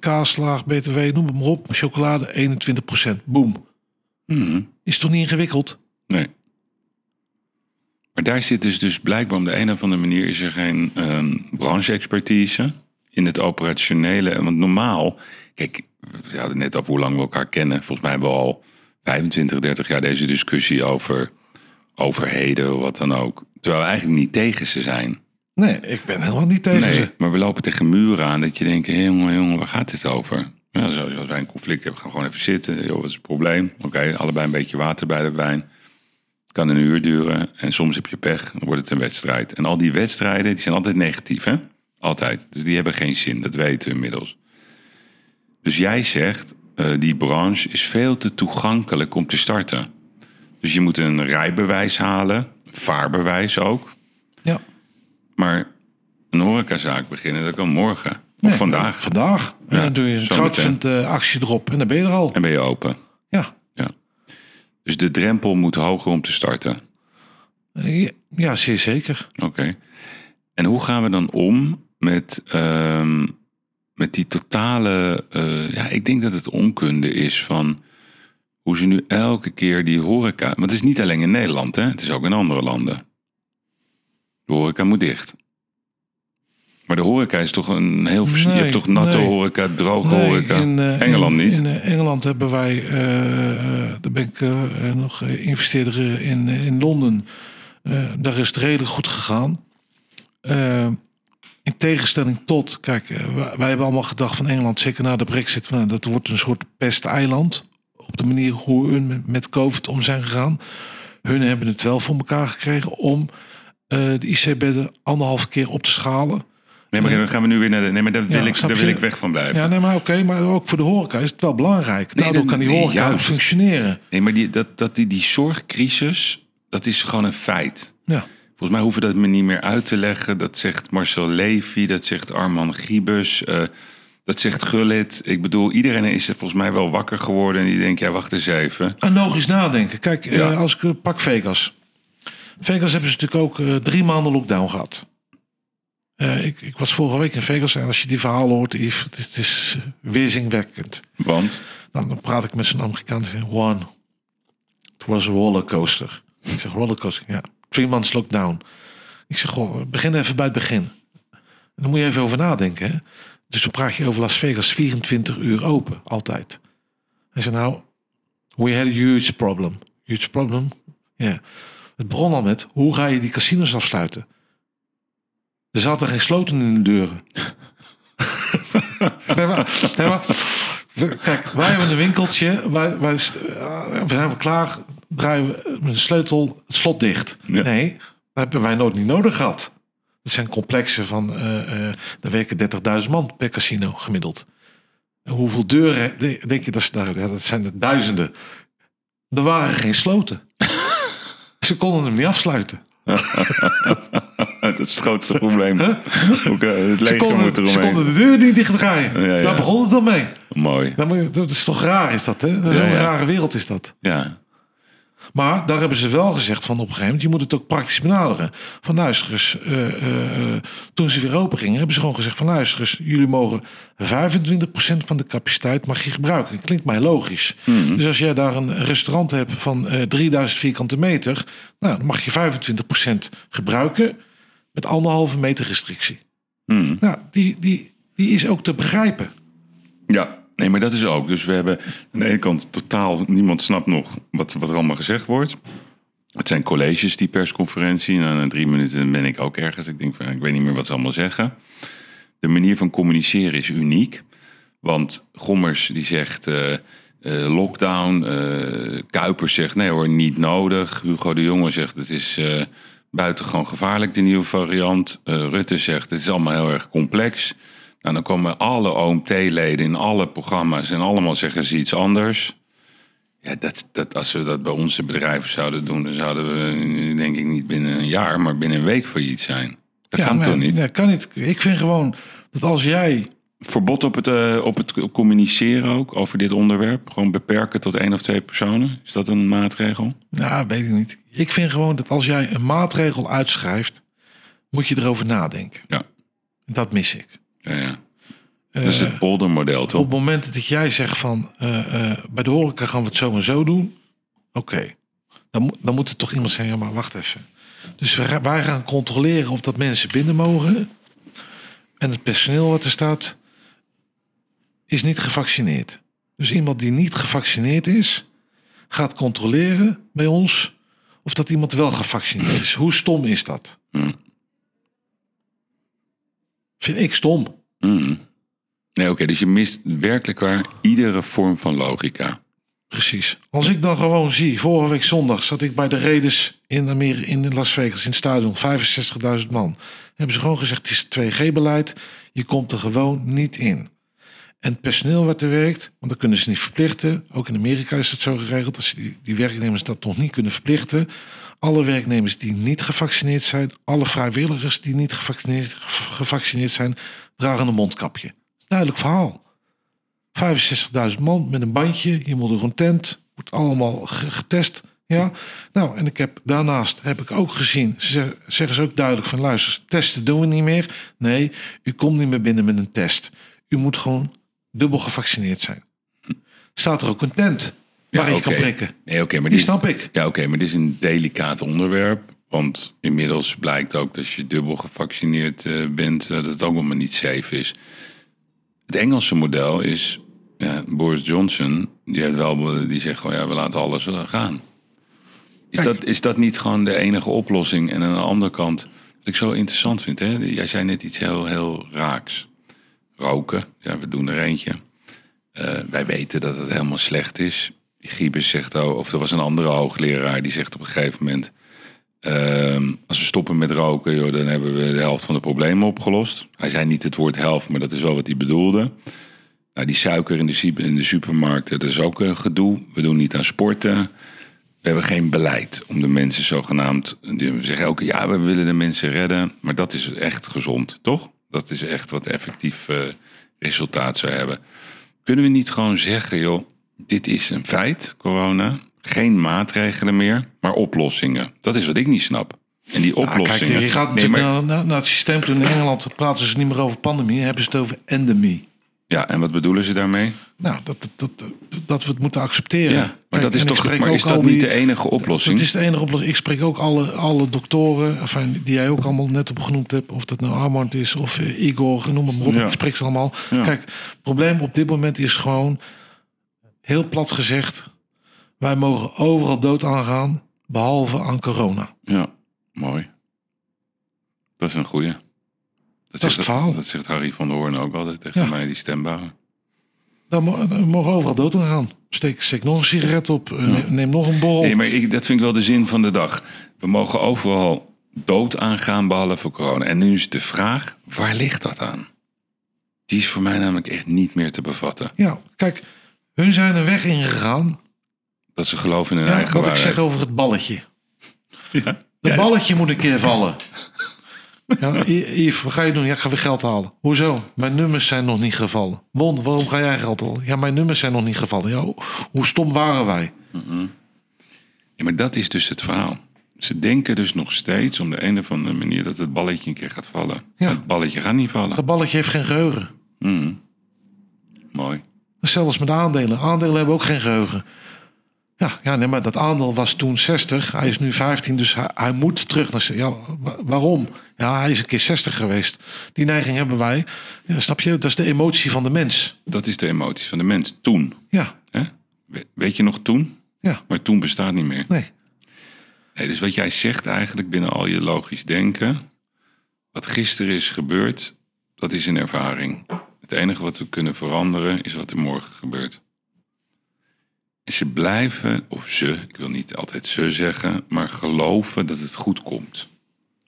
kaas laag BTW, noem het maar op. Chocolade 21%, boom.
Mhm.
Is toch niet ingewikkeld?
Nee. Maar daar zit dus, dus blijkbaar op de een of andere manier is er geen ehm branche-expertise in het operationele. Want normaal, kijk, we hadden net over hoe lang we elkaar kennen. Volgens mij hebben we al 25, 30 jaar deze discussie over overheden, wat dan ook. Terwijl we eigenlijk niet tegen ze zijn.
Nee, ik ben helemaal niet tegen
Nee,
ze.
maar we lopen tegen muren aan dat je denkt, hé jongen, jongen, waar gaat dit over? Ja, zoals als wij een conflict hebben, gaan we gewoon even zitten. Joh, wat is het probleem? Oké, allebei een beetje water bij de wijn. Het kan een uur duren en soms heb je pech, dan wordt het een wedstrijd. En al die wedstrijden, die zijn altijd negatief, hè? Altijd. Dus die hebben geen zin, dat weten we inmiddels. Dus jij zegt, eh, die branche is veel te toegankelijk om te starten. Dus je moet een rijbewijs halen, vaarbewijs ook.
Ja.
Maar een horecazaak beginnen, dat kan morgen. Of
Nee,
vandaag.
Vandaag. En
Ja,
dan doe je een
zo
crowdfund eh, actie erop en dan ben je er al.
En ben je open.
Ja.
Dus de drempel moet hoger om te starten.
Eh, ja, ja, zeer zeker.
Oké. En hoe gaan we dan om met, ehm, met die totale... eh, ja, ik denk dat het onkunde is van hoe ze nu elke keer die horeca... Want het is niet alleen in Nederland, hè? Het is ook in andere landen. De horeca moet dicht. Maar de horeca is toch een heel... je hebt toch natte
nee.
horeca, droge
Nee,
horeca?
in, eh,
Engeland
in-
niet?
In eh, Engeland hebben wij, eh, daar ben ik nog investeerder eh, in, in Londen. Daar is het redelijk goed gegaan. In tegenstelling tot, kijk, wij, wij hebben allemaal gedacht van Engeland, zeker na de brexit, van, dat wordt een soort pesteiland. Op de manier hoe hun met- COVID om zijn gegaan. Hun hebben het wel voor elkaar gekregen om eh, de IC-bedden anderhalf keer op te schalen.
Nee, maar dan gaan we nu weer naar de... Nee, maar daar wil,
Ja,
ik, daar wil ik weg van blijven.
Ja, nee, maar oké, maar ook voor de horeca is het wel belangrijk. Daardoor
dat-
kan die
nee,
horeca
juist.
functioneren.
Nee, maar die, dat, dat die, die zorgcrisis, dat is gewoon een feit.
Ja.
Volgens mij hoeven we dat me niet meer uit te leggen. Dat zegt Marcel Levy, dat zegt Arman Giebus, eh, dat zegt Gullit. Ik bedoel, iedereen is er volgens mij wel wakker geworden en die denkt, ja, wacht eens even.
En logisch nadenken. Kijk, eh, als ik eh, pak Vegas. Vegas hebben ze natuurlijk ook eh, drie maanden lockdown gehad. Eh, ik, ik was vorige week in Vegas en als je die verhalen hoort, Yves, het, is- het is weerzinwekkend.
Want,
Dan, dan praat ik met zo'n Amerikaan one, it was a rollercoaster. Ik zeg rollercoaster, ja. Three months lockdown. Ik zeg, goh, begin even bij het begin. En dan moet je even over nadenken. Hè? Dus dan praat je over Las Vegas 24 uur open, altijd. Hij zei, nou, we had a huge problem. Huge problem? Ja. Het begon al met, hoe ga je die casinos afsluiten? Er zaten geen sloten in de deuren. nee, maar, nee, maar, we- kijk, wij hebben een winkeltje. Wij, wij, we zijn we klaar. Draaien we met een sleutel het slot dicht.
Ja.
Nee, dat hebben wij nooit niet nodig gehad. Dat zijn complexen van... eh eh daar werken 30.000 man per casino gemiddeld. En hoeveel deuren de- denk je dat ze daar... Ja, dat zijn er duizenden. Er waren geen sloten. ze konden hem niet afsluiten.
dat is het grootste probleem. Ook, eh, het
Ze
moet
konden, ze konden de deur niet dichtdraaien.
Ja, ja.
Daar begon het dan mee.
Mooi.
Dat is toch raar, is dat, hè? Een
ja.
rare wereld is dat.
Ja.
Maar daar hebben ze wel gezegd van op een gegeven moment, je moet het ook praktisch benaderen. Van luister eens, eh, eh, eh, toen ze weer open gingen, hebben ze gewoon gezegd van luister eens, jullie mogen 25% van de capaciteit mag je gebruiken. Klinkt mij logisch. Dus als jij daar een restaurant hebt van eh 3000 vierkante meter, nou, dan mag je 25% gebruiken met anderhalve meter restrictie.
Hmm.
Nou, die, die, die is ook te begrijpen.
Ja, nee, maar dat is ook. Dus we hebben aan de ene kant totaal niemand snapt nog wat, wat er allemaal gezegd wordt. Het zijn colleges, die persconferentie. En na drie minuten ben ik ook ergens. Ik denk, van, ik weet niet meer wat ze allemaal zeggen. De manier van communiceren is uniek. Want Gommers die zegt eh, eh, lockdown. eh, Kuipers zegt nee hoor, niet nodig. Hugo de Jonge zegt het is buitengewoon gevaarlijk, de nieuwe variant. Rutte zegt het is allemaal heel erg complex. Nou, dan komen alle OMT-leden in alle programma's en allemaal zeggen ze iets anders. Ja, dat, dat, als we dat bij onze bedrijven zouden doen, dan zouden we, denk ik, niet binnen een jaar, maar binnen een week failliet zijn. Dat kan
maar-
toch niet?
Nee, kan niet. Ik vind gewoon dat als jij
Verbod op het, eh, op het communiceren ook over dit onderwerp. Gewoon beperken tot één of twee personen. Is dat een maatregel?
Nou, weet ik niet. Ik vind gewoon dat als jij een maatregel uitschrijft, moet je erover nadenken.
Ja.
Dat mis ik.
Ja, ja.
Eh,
Dat is het poldermodel, toch?
op het moment dat jij zegt van eh, eh, bij de horeca gaan we het zo en zo doen, oké. Dan, moet- dan moet er toch iemand zeggen, ja, maar wacht even. Dus wij wij gaan controleren of dat mensen binnen mogen. En het personeel wat er staat, is niet gevaccineerd. Dus iemand die niet gevaccineerd is, gaat controleren bij ons of dat iemand wel gevaccineerd is. Hoe stom is dat? Vind ik stom.
Mm. Nee, oké, dus je mist werkelijk waar iedere vorm van logica.
Precies. Als ik dan gewoon zie, vorige week zondag zat ik bij de Raiders in, Amerika, in Las Vegas, in het stadion, 65.000 man. Hebben ze gewoon gezegd, het is 2G-beleid, je komt er gewoon niet in. En het personeel wat er werkt, want dat kunnen ze niet verplichten. Ook in Amerika is het zo geregeld dat ze die, die werknemers dat nog niet kunnen verplichten. Alle werknemers die niet gevaccineerd zijn, alle vrijwilligers die niet gevaccineerd, gevaccineerd zijn, dragen een mondkapje. Duidelijk verhaal. 65.000 man met een bandje. Je moet door een tent. Wordt allemaal ge- getest. Ja. Nou, en ik heb daarnaast heb ik ook gezien. Ze zeg- zeggen ze ook duidelijk van luister, testen doen we niet meer. Nee, u komt niet meer binnen met een test. U moet gewoon dubbel gevaccineerd zijn. Staat er ook een tent waar je
oké.
kan prikken.
Nee, oké, maar
Die
is,
snap ik.
ja, oké, maar dit is een delicaat onderwerp. Want inmiddels blijkt ook dat als je dubbel gevaccineerd eh, bent, eh, dat het ook allemaal niet safe is. Het Engelse model is, ja, Boris Johnson, die, heeft wel, die zegt gewoon, ja, we laten alles eh, gaan. Is dat, is dat niet gewoon de enige oplossing? En aan de andere kant, wat ik zo interessant vind, hè? jij zei net iets heel, heel raaks. Roken, ja, we doen er eentje. Wij weten dat het helemaal slecht is. Giebes zegt ook, of er was een andere hoogleraar die zegt op een gegeven moment: ehm, als we stoppen met roken, joh, dan hebben we de helft van de problemen opgelost. Hij zei niet het woord helft, maar dat is wel wat hij bedoelde. Nou, die suiker in de, supermarkten, dat is ook een gedoe. We doen niet aan sporten. We hebben geen beleid om de mensen zogenaamd. We zeggen elke ja, we willen de mensen redden. Maar dat is echt gezond, toch? Dat is echt wat effectief eh, resultaat zou hebben. Kunnen we niet gewoon zeggen, joh, dit is een feit, corona. Geen maatregelen meer, maar oplossingen. Dat is wat ik niet snap. En die
Ja, kijk,
oplossingen.
je gaat
Nee,
natuurlijk
maar-
naar, naar, het systeem toe. In Engeland praten ze niet meer over pandemie, hebben ze het over endemie.
Ja, en wat bedoelen ze daarmee?
Nou, dat, dat, dat, dat we het moeten accepteren.
Ja, maar,
Kijk,
dat is, toch, maar is dat niet
die-
de enige oplossing?
Dat is de enige oplossing. Ik spreek ook alle, alle doktoren, enfin, die jij ook allemaal net op genoemd hebt. Of dat nou Armand is of eh, Igor, noem het maar op.
Ja.
Ik spreek ze allemaal.
Ja.
Kijk, het probleem op dit moment is gewoon, heel plat gezegd, wij mogen overal dood aangaan, behalve aan corona.
Ja, mooi. Dat is een goeie. Dat,
is
zegt,
het verhaal.
Dat zegt Harry van der Hoorn ook altijd tegen
Ja.
mij, die
mo- daar mogen overal dood aan gaan. Steek, steek nog een sigaret op, eh, neem, neem nog een borrel.
Nee, maar ik, dat vind ik wel de zin van de dag. We mogen overal dood aangaan, behalve corona. En nu is de vraag, waar ligt dat aan? Die is voor mij namelijk echt niet meer te bevatten.
Ja, kijk, hun zijn een weg ingegaan.
Dat ze geloven in hun
Ja,
eigen
wat ik zeg over het balletje.
Ja.
Het balletje moet een keer vallen. Ja, Yves, wat ga je doen? Ja, ik ga weer geld halen. Hoezo? Mijn nummers zijn nog niet gevallen. Bon, waarom ga jij geld halen? Ja, mijn nummers zijn nog niet gevallen. Ja, hoe- stom waren wij?
Ja, maar dat is dus het verhaal. Ze denken dus nog steeds om de een of andere manier dat het balletje een keer gaat vallen.
Ja.
Het balletje gaat niet vallen.
Dat balletje heeft geen geheugen.
Mhm. Mooi.
Zelfs met aandelen. Aandelen hebben ook geen geheugen. Ja, ja nee, maar dat aandeel was toen 60. Hij is nu 15, dus hij, hij moet terug naar... Ja, wa- waarom? Ja, hij is een keer 60 geweest. Die neiging hebben wij. Ja, snap je? Dat is de emotie van de mens.
Dat is de emotie van de mens. Toen.
Ja,
Weet je nog toen?
ja,
Maar toen bestaat niet meer.
nee.
Nee, dus wat jij zegt eigenlijk binnen al je logisch denken. Wat gisteren is gebeurd, dat is een ervaring. Het enige wat we kunnen veranderen is wat er morgen gebeurt. En ze blijven, of ze, ik wil niet altijd ze zeggen, maar geloven dat het goed komt.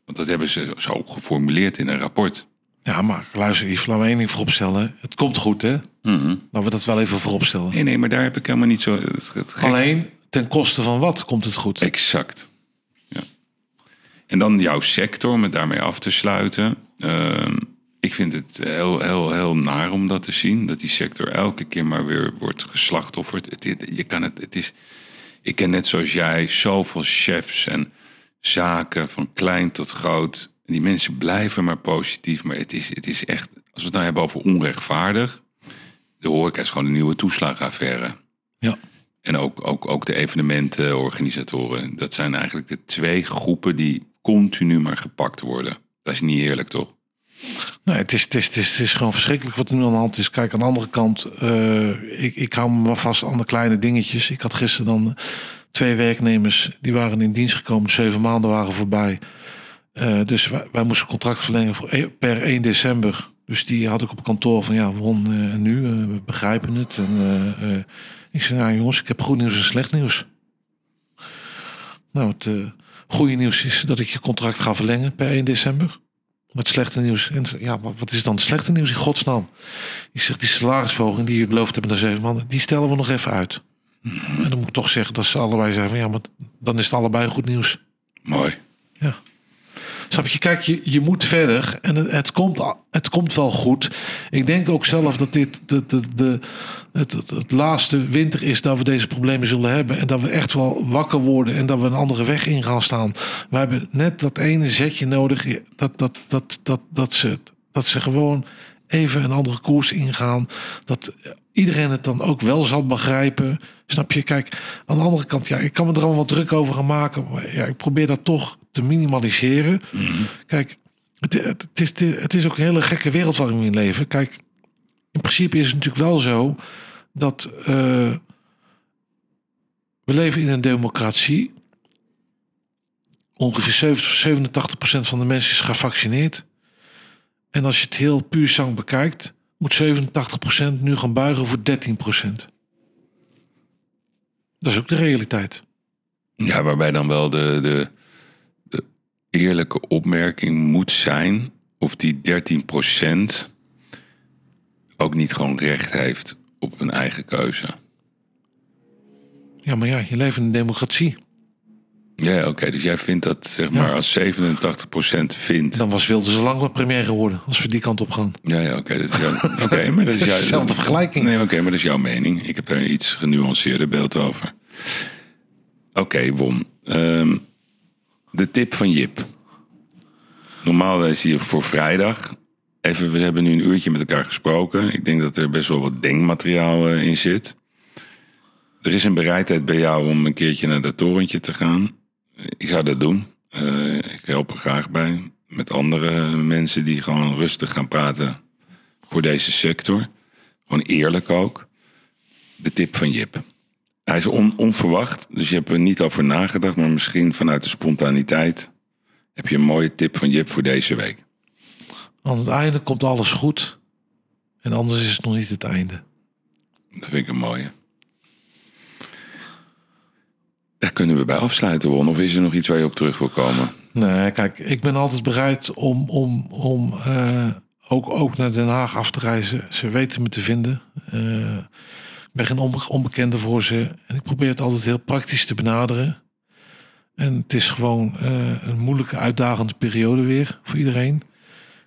Want dat hebben ze zo geformuleerd in een rapport.
Ja, maar luister, Yves, laten we één ding vooropstellen. Het komt goed, hè? Laten we dat wel even vooropstellen.
Nee, nee, maar daar heb ik helemaal niet zo. Het, het gek-
Alleen, ten koste van wat komt het goed?
Exact. Ja. En dan jouw sector, om het daarmee af te sluiten. Ehm, ik vind het heel, heel, heel naar om dat te zien. Dat die sector elke keer maar weer wordt geslachtofferd. Het, het- je kan het, het is, ik ken net zoals jij zoveel chefs en zaken van klein tot groot. En die mensen blijven maar positief. Maar het is, het is echt, als we het nou hebben over onrechtvaardig. De horeca is gewoon een nieuwe toeslagenaffaire.
Ja.
En ook, ook, ook de evenementenorganisatoren. Dat zijn eigenlijk de twee groepen die continu maar gepakt worden. Dat is niet eerlijk, toch?
Het is, het, is, het, is, gewoon verschrikkelijk wat er nu aan de hand is. Kijk, aan de andere kant, eh, ik, ik hou me maar vast aan de kleine dingetjes. Ik had gisteren dan twee werknemers, die waren in dienst gekomen. Zeven maanden waren voorbij. Eh, dus wij, moesten contract verlengen e- per 1 december. Dus die had ik op kantoor van, ja, eh, en nu? Eh, we begrijpen het. En, eh, eh, ik zei, nou jongens, ik heb goed nieuws en slecht nieuws. Nou, het eh, goede nieuws is dat ik je contract ga verlengen per 1 december. Het slechte nieuws, en, ja, maar wat is dan het slechte nieuws in godsnaam? Ik zeg, die salarisverhoging die je beloofd hebt de zeven maanden, die stellen we nog even uit. En dan moet ik toch zeggen dat ze allebei zeggen van, ja, maar dan is het allebei goed nieuws.
Mooi.
Ja. Snap je? Kijk, je, je moet verder en het, het, komt, het komt wel goed. Ik denk ook zelf dat dit de, de, de, het, het, het laatste winter is dat we deze problemen zullen hebben. En dat we echt wel wakker worden en dat we een andere weg in gaan staan. We hebben net dat ene zetje nodig. Dat, dat, dat, dat, dat, ze, dat ze gewoon even een andere koers ingaan. Dat iedereen het dan ook wel zal begrijpen. Snap je? Kijk, aan de andere kant, ja, ik kan me er allemaal wat druk over gaan maken. Maar ja, ik probeer dat toch te minimaliseren. Kijk, het, het, het is, het is ook een hele gekke wereld waarin we in leven. Kijk, in principe is het natuurlijk wel zo dat eh, we leven in een democratie. Ongeveer 70, 87 procent van de mensen is gevaccineerd. En als je het heel puur zang bekijkt, moet 87% nu gaan buigen voor 13%. Dat is ook de realiteit.
Ja, waarbij dan wel de, de eerlijke opmerking moet zijn of die 13% ook niet gewoon recht heeft op een eigen keuze.
Ja, maar ja, je leeft in een democratie.
Ja, oké. dus jij vindt dat, zeg
Ja.
maar, als 87% vindt...
Dan was Wilders al lang premier geworden, als we die kant op gaan.
Ja, ja, oké. dat is jouw... Oké, maar dat is jouw...
dezelfde vergelijking.
Nee, oké, maar dat is jouw mening. Ik heb daar een iets genuanceerder beeld over. Oké, Won. Ehm, de tip van Jip. Normaal is hier voor vrijdag. Even, we hebben nu een uurtje met elkaar gesproken. Ik denk dat er best wel wat denkmateriaal eh, in zit. Er is een bereidheid bij jou om een keertje naar dat torentje te gaan. Ik zou dat doen. Eh, ik help er graag bij. Met andere mensen die gewoon rustig gaan praten voor deze sector. Gewoon eerlijk ook. De tip van Jip. Hij is on- onverwacht, dus je hebt er niet over nagedacht, maar misschien vanuit de spontaniteit heb je een mooie tip van Jip voor deze week.
Aan het einde komt alles goed. En anders is het nog niet het einde.
Dat vind ik een mooie. Daar kunnen we bij afsluiten, Won. Of is er nog iets waar je op terug wil komen?
Nee, kijk, ik ben altijd bereid om, om, om eh, ook, ook naar Den Haag af te reizen. Ze weten me te vinden. Eh, ik ben geen onbe- onbekende voor ze. En ik probeer het altijd heel praktisch te benaderen. En het is gewoon eh, een moeilijke, uitdagende periode weer voor iedereen.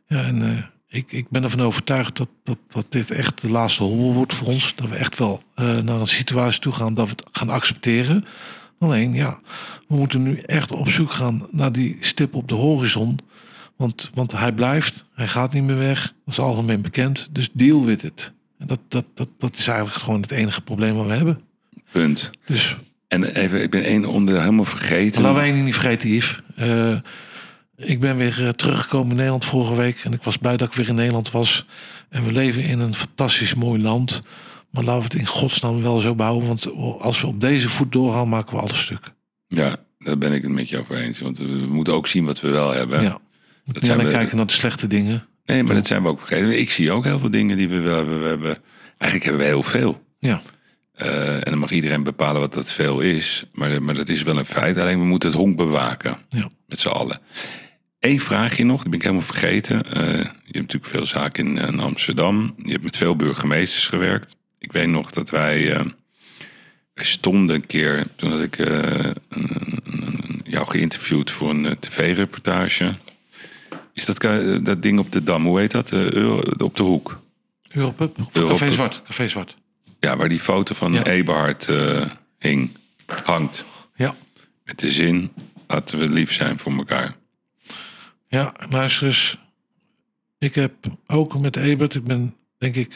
Ja, en eh, ik, ik ben ervan overtuigd dat, dat, dat dit echt de laatste hobbel wordt voor ons. Dat we echt wel eh, naar een situatie toe gaan dat we het gaan accepteren. Alleen, ja, we moeten nu echt op zoek gaan naar die stip op de horizon. Want, want hij blijft, hij gaat niet meer weg. Dat is algemeen bekend. Dus deal with it. Dat, dat, dat, dat is eigenlijk gewoon het enige probleem wat we hebben.
Punt.
Dus
En even, ik ben één onder helemaal vergeten.
laten wij niet vergeten, Yves. Eh, ik ben weer eh, teruggekomen in Nederland vorige week. En ik was blij dat ik weer in Nederland was. En we leven in een fantastisch mooi land. Maar laten we het in godsnaam wel zo behouden. Want als we op deze voet doorgaan, maken we alles stuk.
Ja, daar ben ik het met je over eens. Want we moeten ook zien wat we wel hebben.
Ja.
Dat zijn
alleen
we-
kijken naar de slechte dingen.
Nee, maar dat zijn we ook vergeten. Ik zie ook heel veel dingen die we wel hebben. We hebben eigenlijk hebben we heel veel.
Ja.
Eh, en dan mag iedereen bepalen wat dat veel is. Maar, maar dat is wel een feit. Alleen we moeten het honk bewaken.
Ja.
Met z'n allen. Eén vraagje nog, die ben ik helemaal vergeten. Eh, je hebt natuurlijk veel zaken in, in Amsterdam. Je hebt met veel burgemeesters gewerkt. Ik weet nog dat wij... eh, wij stonden een keer, toen had ik eh, een- een- een- jou geïnterviewd voor een eh, tv-reportage. Is dat, ka- dat ding op de Dam, hoe heet dat? Eh, Euro- op de hoek.
Europub?
Europub.
Café Zwart? Café Zwart.
Ja, waar die foto van
Ja.
Eberhard eh, hing, hangt.
Ja.
Met de zin, laten we lief zijn voor elkaar.
Ja, luister eens. Ik heb ook met Ebert, ik ben denk ik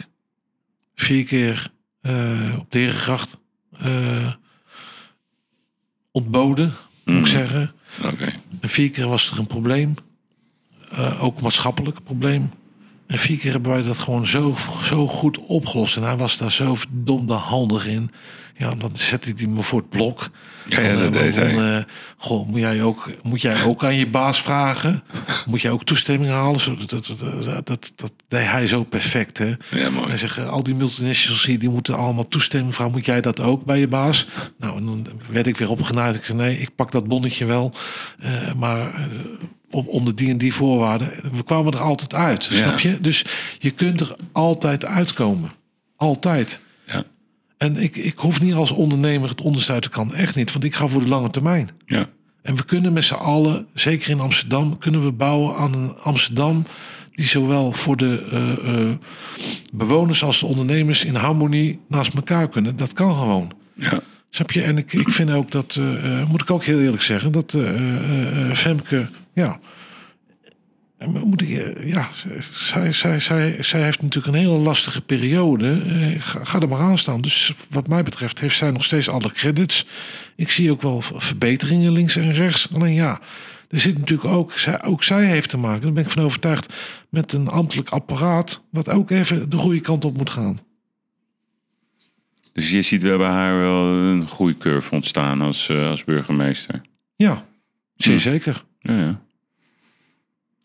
vier keer eh, op de Herengracht eh, ontboden. moet ik zeggen.
Oké.
En vier keer was er een probleem. Eh, ook maatschappelijk probleem. En vier keer hebben wij dat gewoon zo, zo goed opgelost. En hij was daar zo verdomde handig in. Ja, dan zette hij me voor het blok.
Ja, dat
eh,
deed hij.
eh, goh, moet jij, ook, moet jij ook aan je baas vragen? Moet jij ook toestemming halen? Zo, dat, dat, dat, dat, dat deed hij zo perfect, hè?
Ja, mooi.
Hij zegt, al die multinationals hier, die moeten allemaal toestemming vragen. Moet jij dat ook bij je baas? Nou, en dan werd ik weer opgenaaid. Ik zei, nee, ik pak dat bonnetje wel. Maar op, onder die en die voorwaarden. We kwamen er altijd uit,
Ja.
snap je? Dus je kunt er altijd uitkomen. Altijd.
Ja.
En ik, ik hoef niet als ondernemer het onderste kan. Echt niet, want ik ga voor de lange termijn.
Ja.
En we kunnen met z'n allen, zeker in Amsterdam, kunnen we bouwen aan een Amsterdam die zowel voor de eh, eh, bewoners als de ondernemers in harmonie naast elkaar kunnen. Dat kan gewoon.
Ja.
Snap je? En ik, ik vind ook dat, eh, moet ik ook heel eerlijk zeggen, dat Femke, ja, moet ik, ja, zij, zij, zij, zij heeft natuurlijk een hele lastige periode. Eh, ga, ga er maar aan staan. Dus wat mij betreft heeft zij nog steeds alle credits. Ik zie ook wel verbeteringen links en rechts. Alleen ja, er zit natuurlijk ook, zij, ook zij heeft te maken, daar ben ik van overtuigd, met een ambtelijk apparaat, wat ook even de goede kant op moet gaan.
Dus je ziet wel bij haar wel een groeicurve ontstaan als, eh, als burgemeester.
Ja, zeer zeker.
Ja, ja.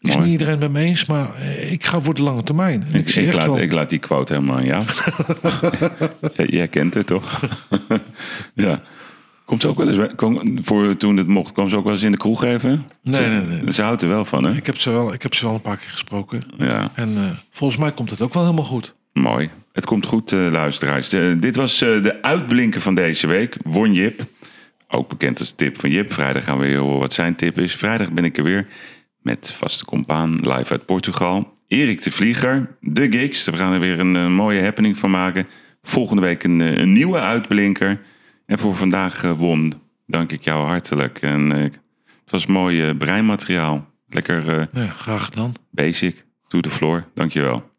Is
Mooi.
niet iedereen met me eens, maar eh, ik ga voor de lange termijn. En ik,
laat,
wel...
ik laat die quote helemaal aan jou. Jij- kent het toch? ja. Komt ze ook wel eens, bij- kom, voor toen het mocht, kwam ze ook wel eens in de kroeg even?
Nee,
Ze-
nee, nee.
Ze houdt er wel van, hè?
Ik heb, ze wel, ik heb ze wel een paar keer gesproken.
Ja,
En eh, volgens mij komt het ook wel helemaal goed.
mooi. Het komt goed, eh, luisteraars. De- dit was de uitblinker van deze week. Won Jip. Ook bekend als tip van Jip. Vrijdag gaan we weer horen wat zijn tip is. Vrijdag ben ik er weer met vaste compaan live uit Portugal. Erik de Vlieger, de Gigs. We gaan er weer een, mooie happening van maken. Volgende week een, eh, een nieuwe uitblinker. En voor vandaag eh, won, dank ik jou hartelijk. En eh, het was mooi breinmateriaal. Lekker
Ja, graag gedaan.
basic. To the floor. Dankjewel.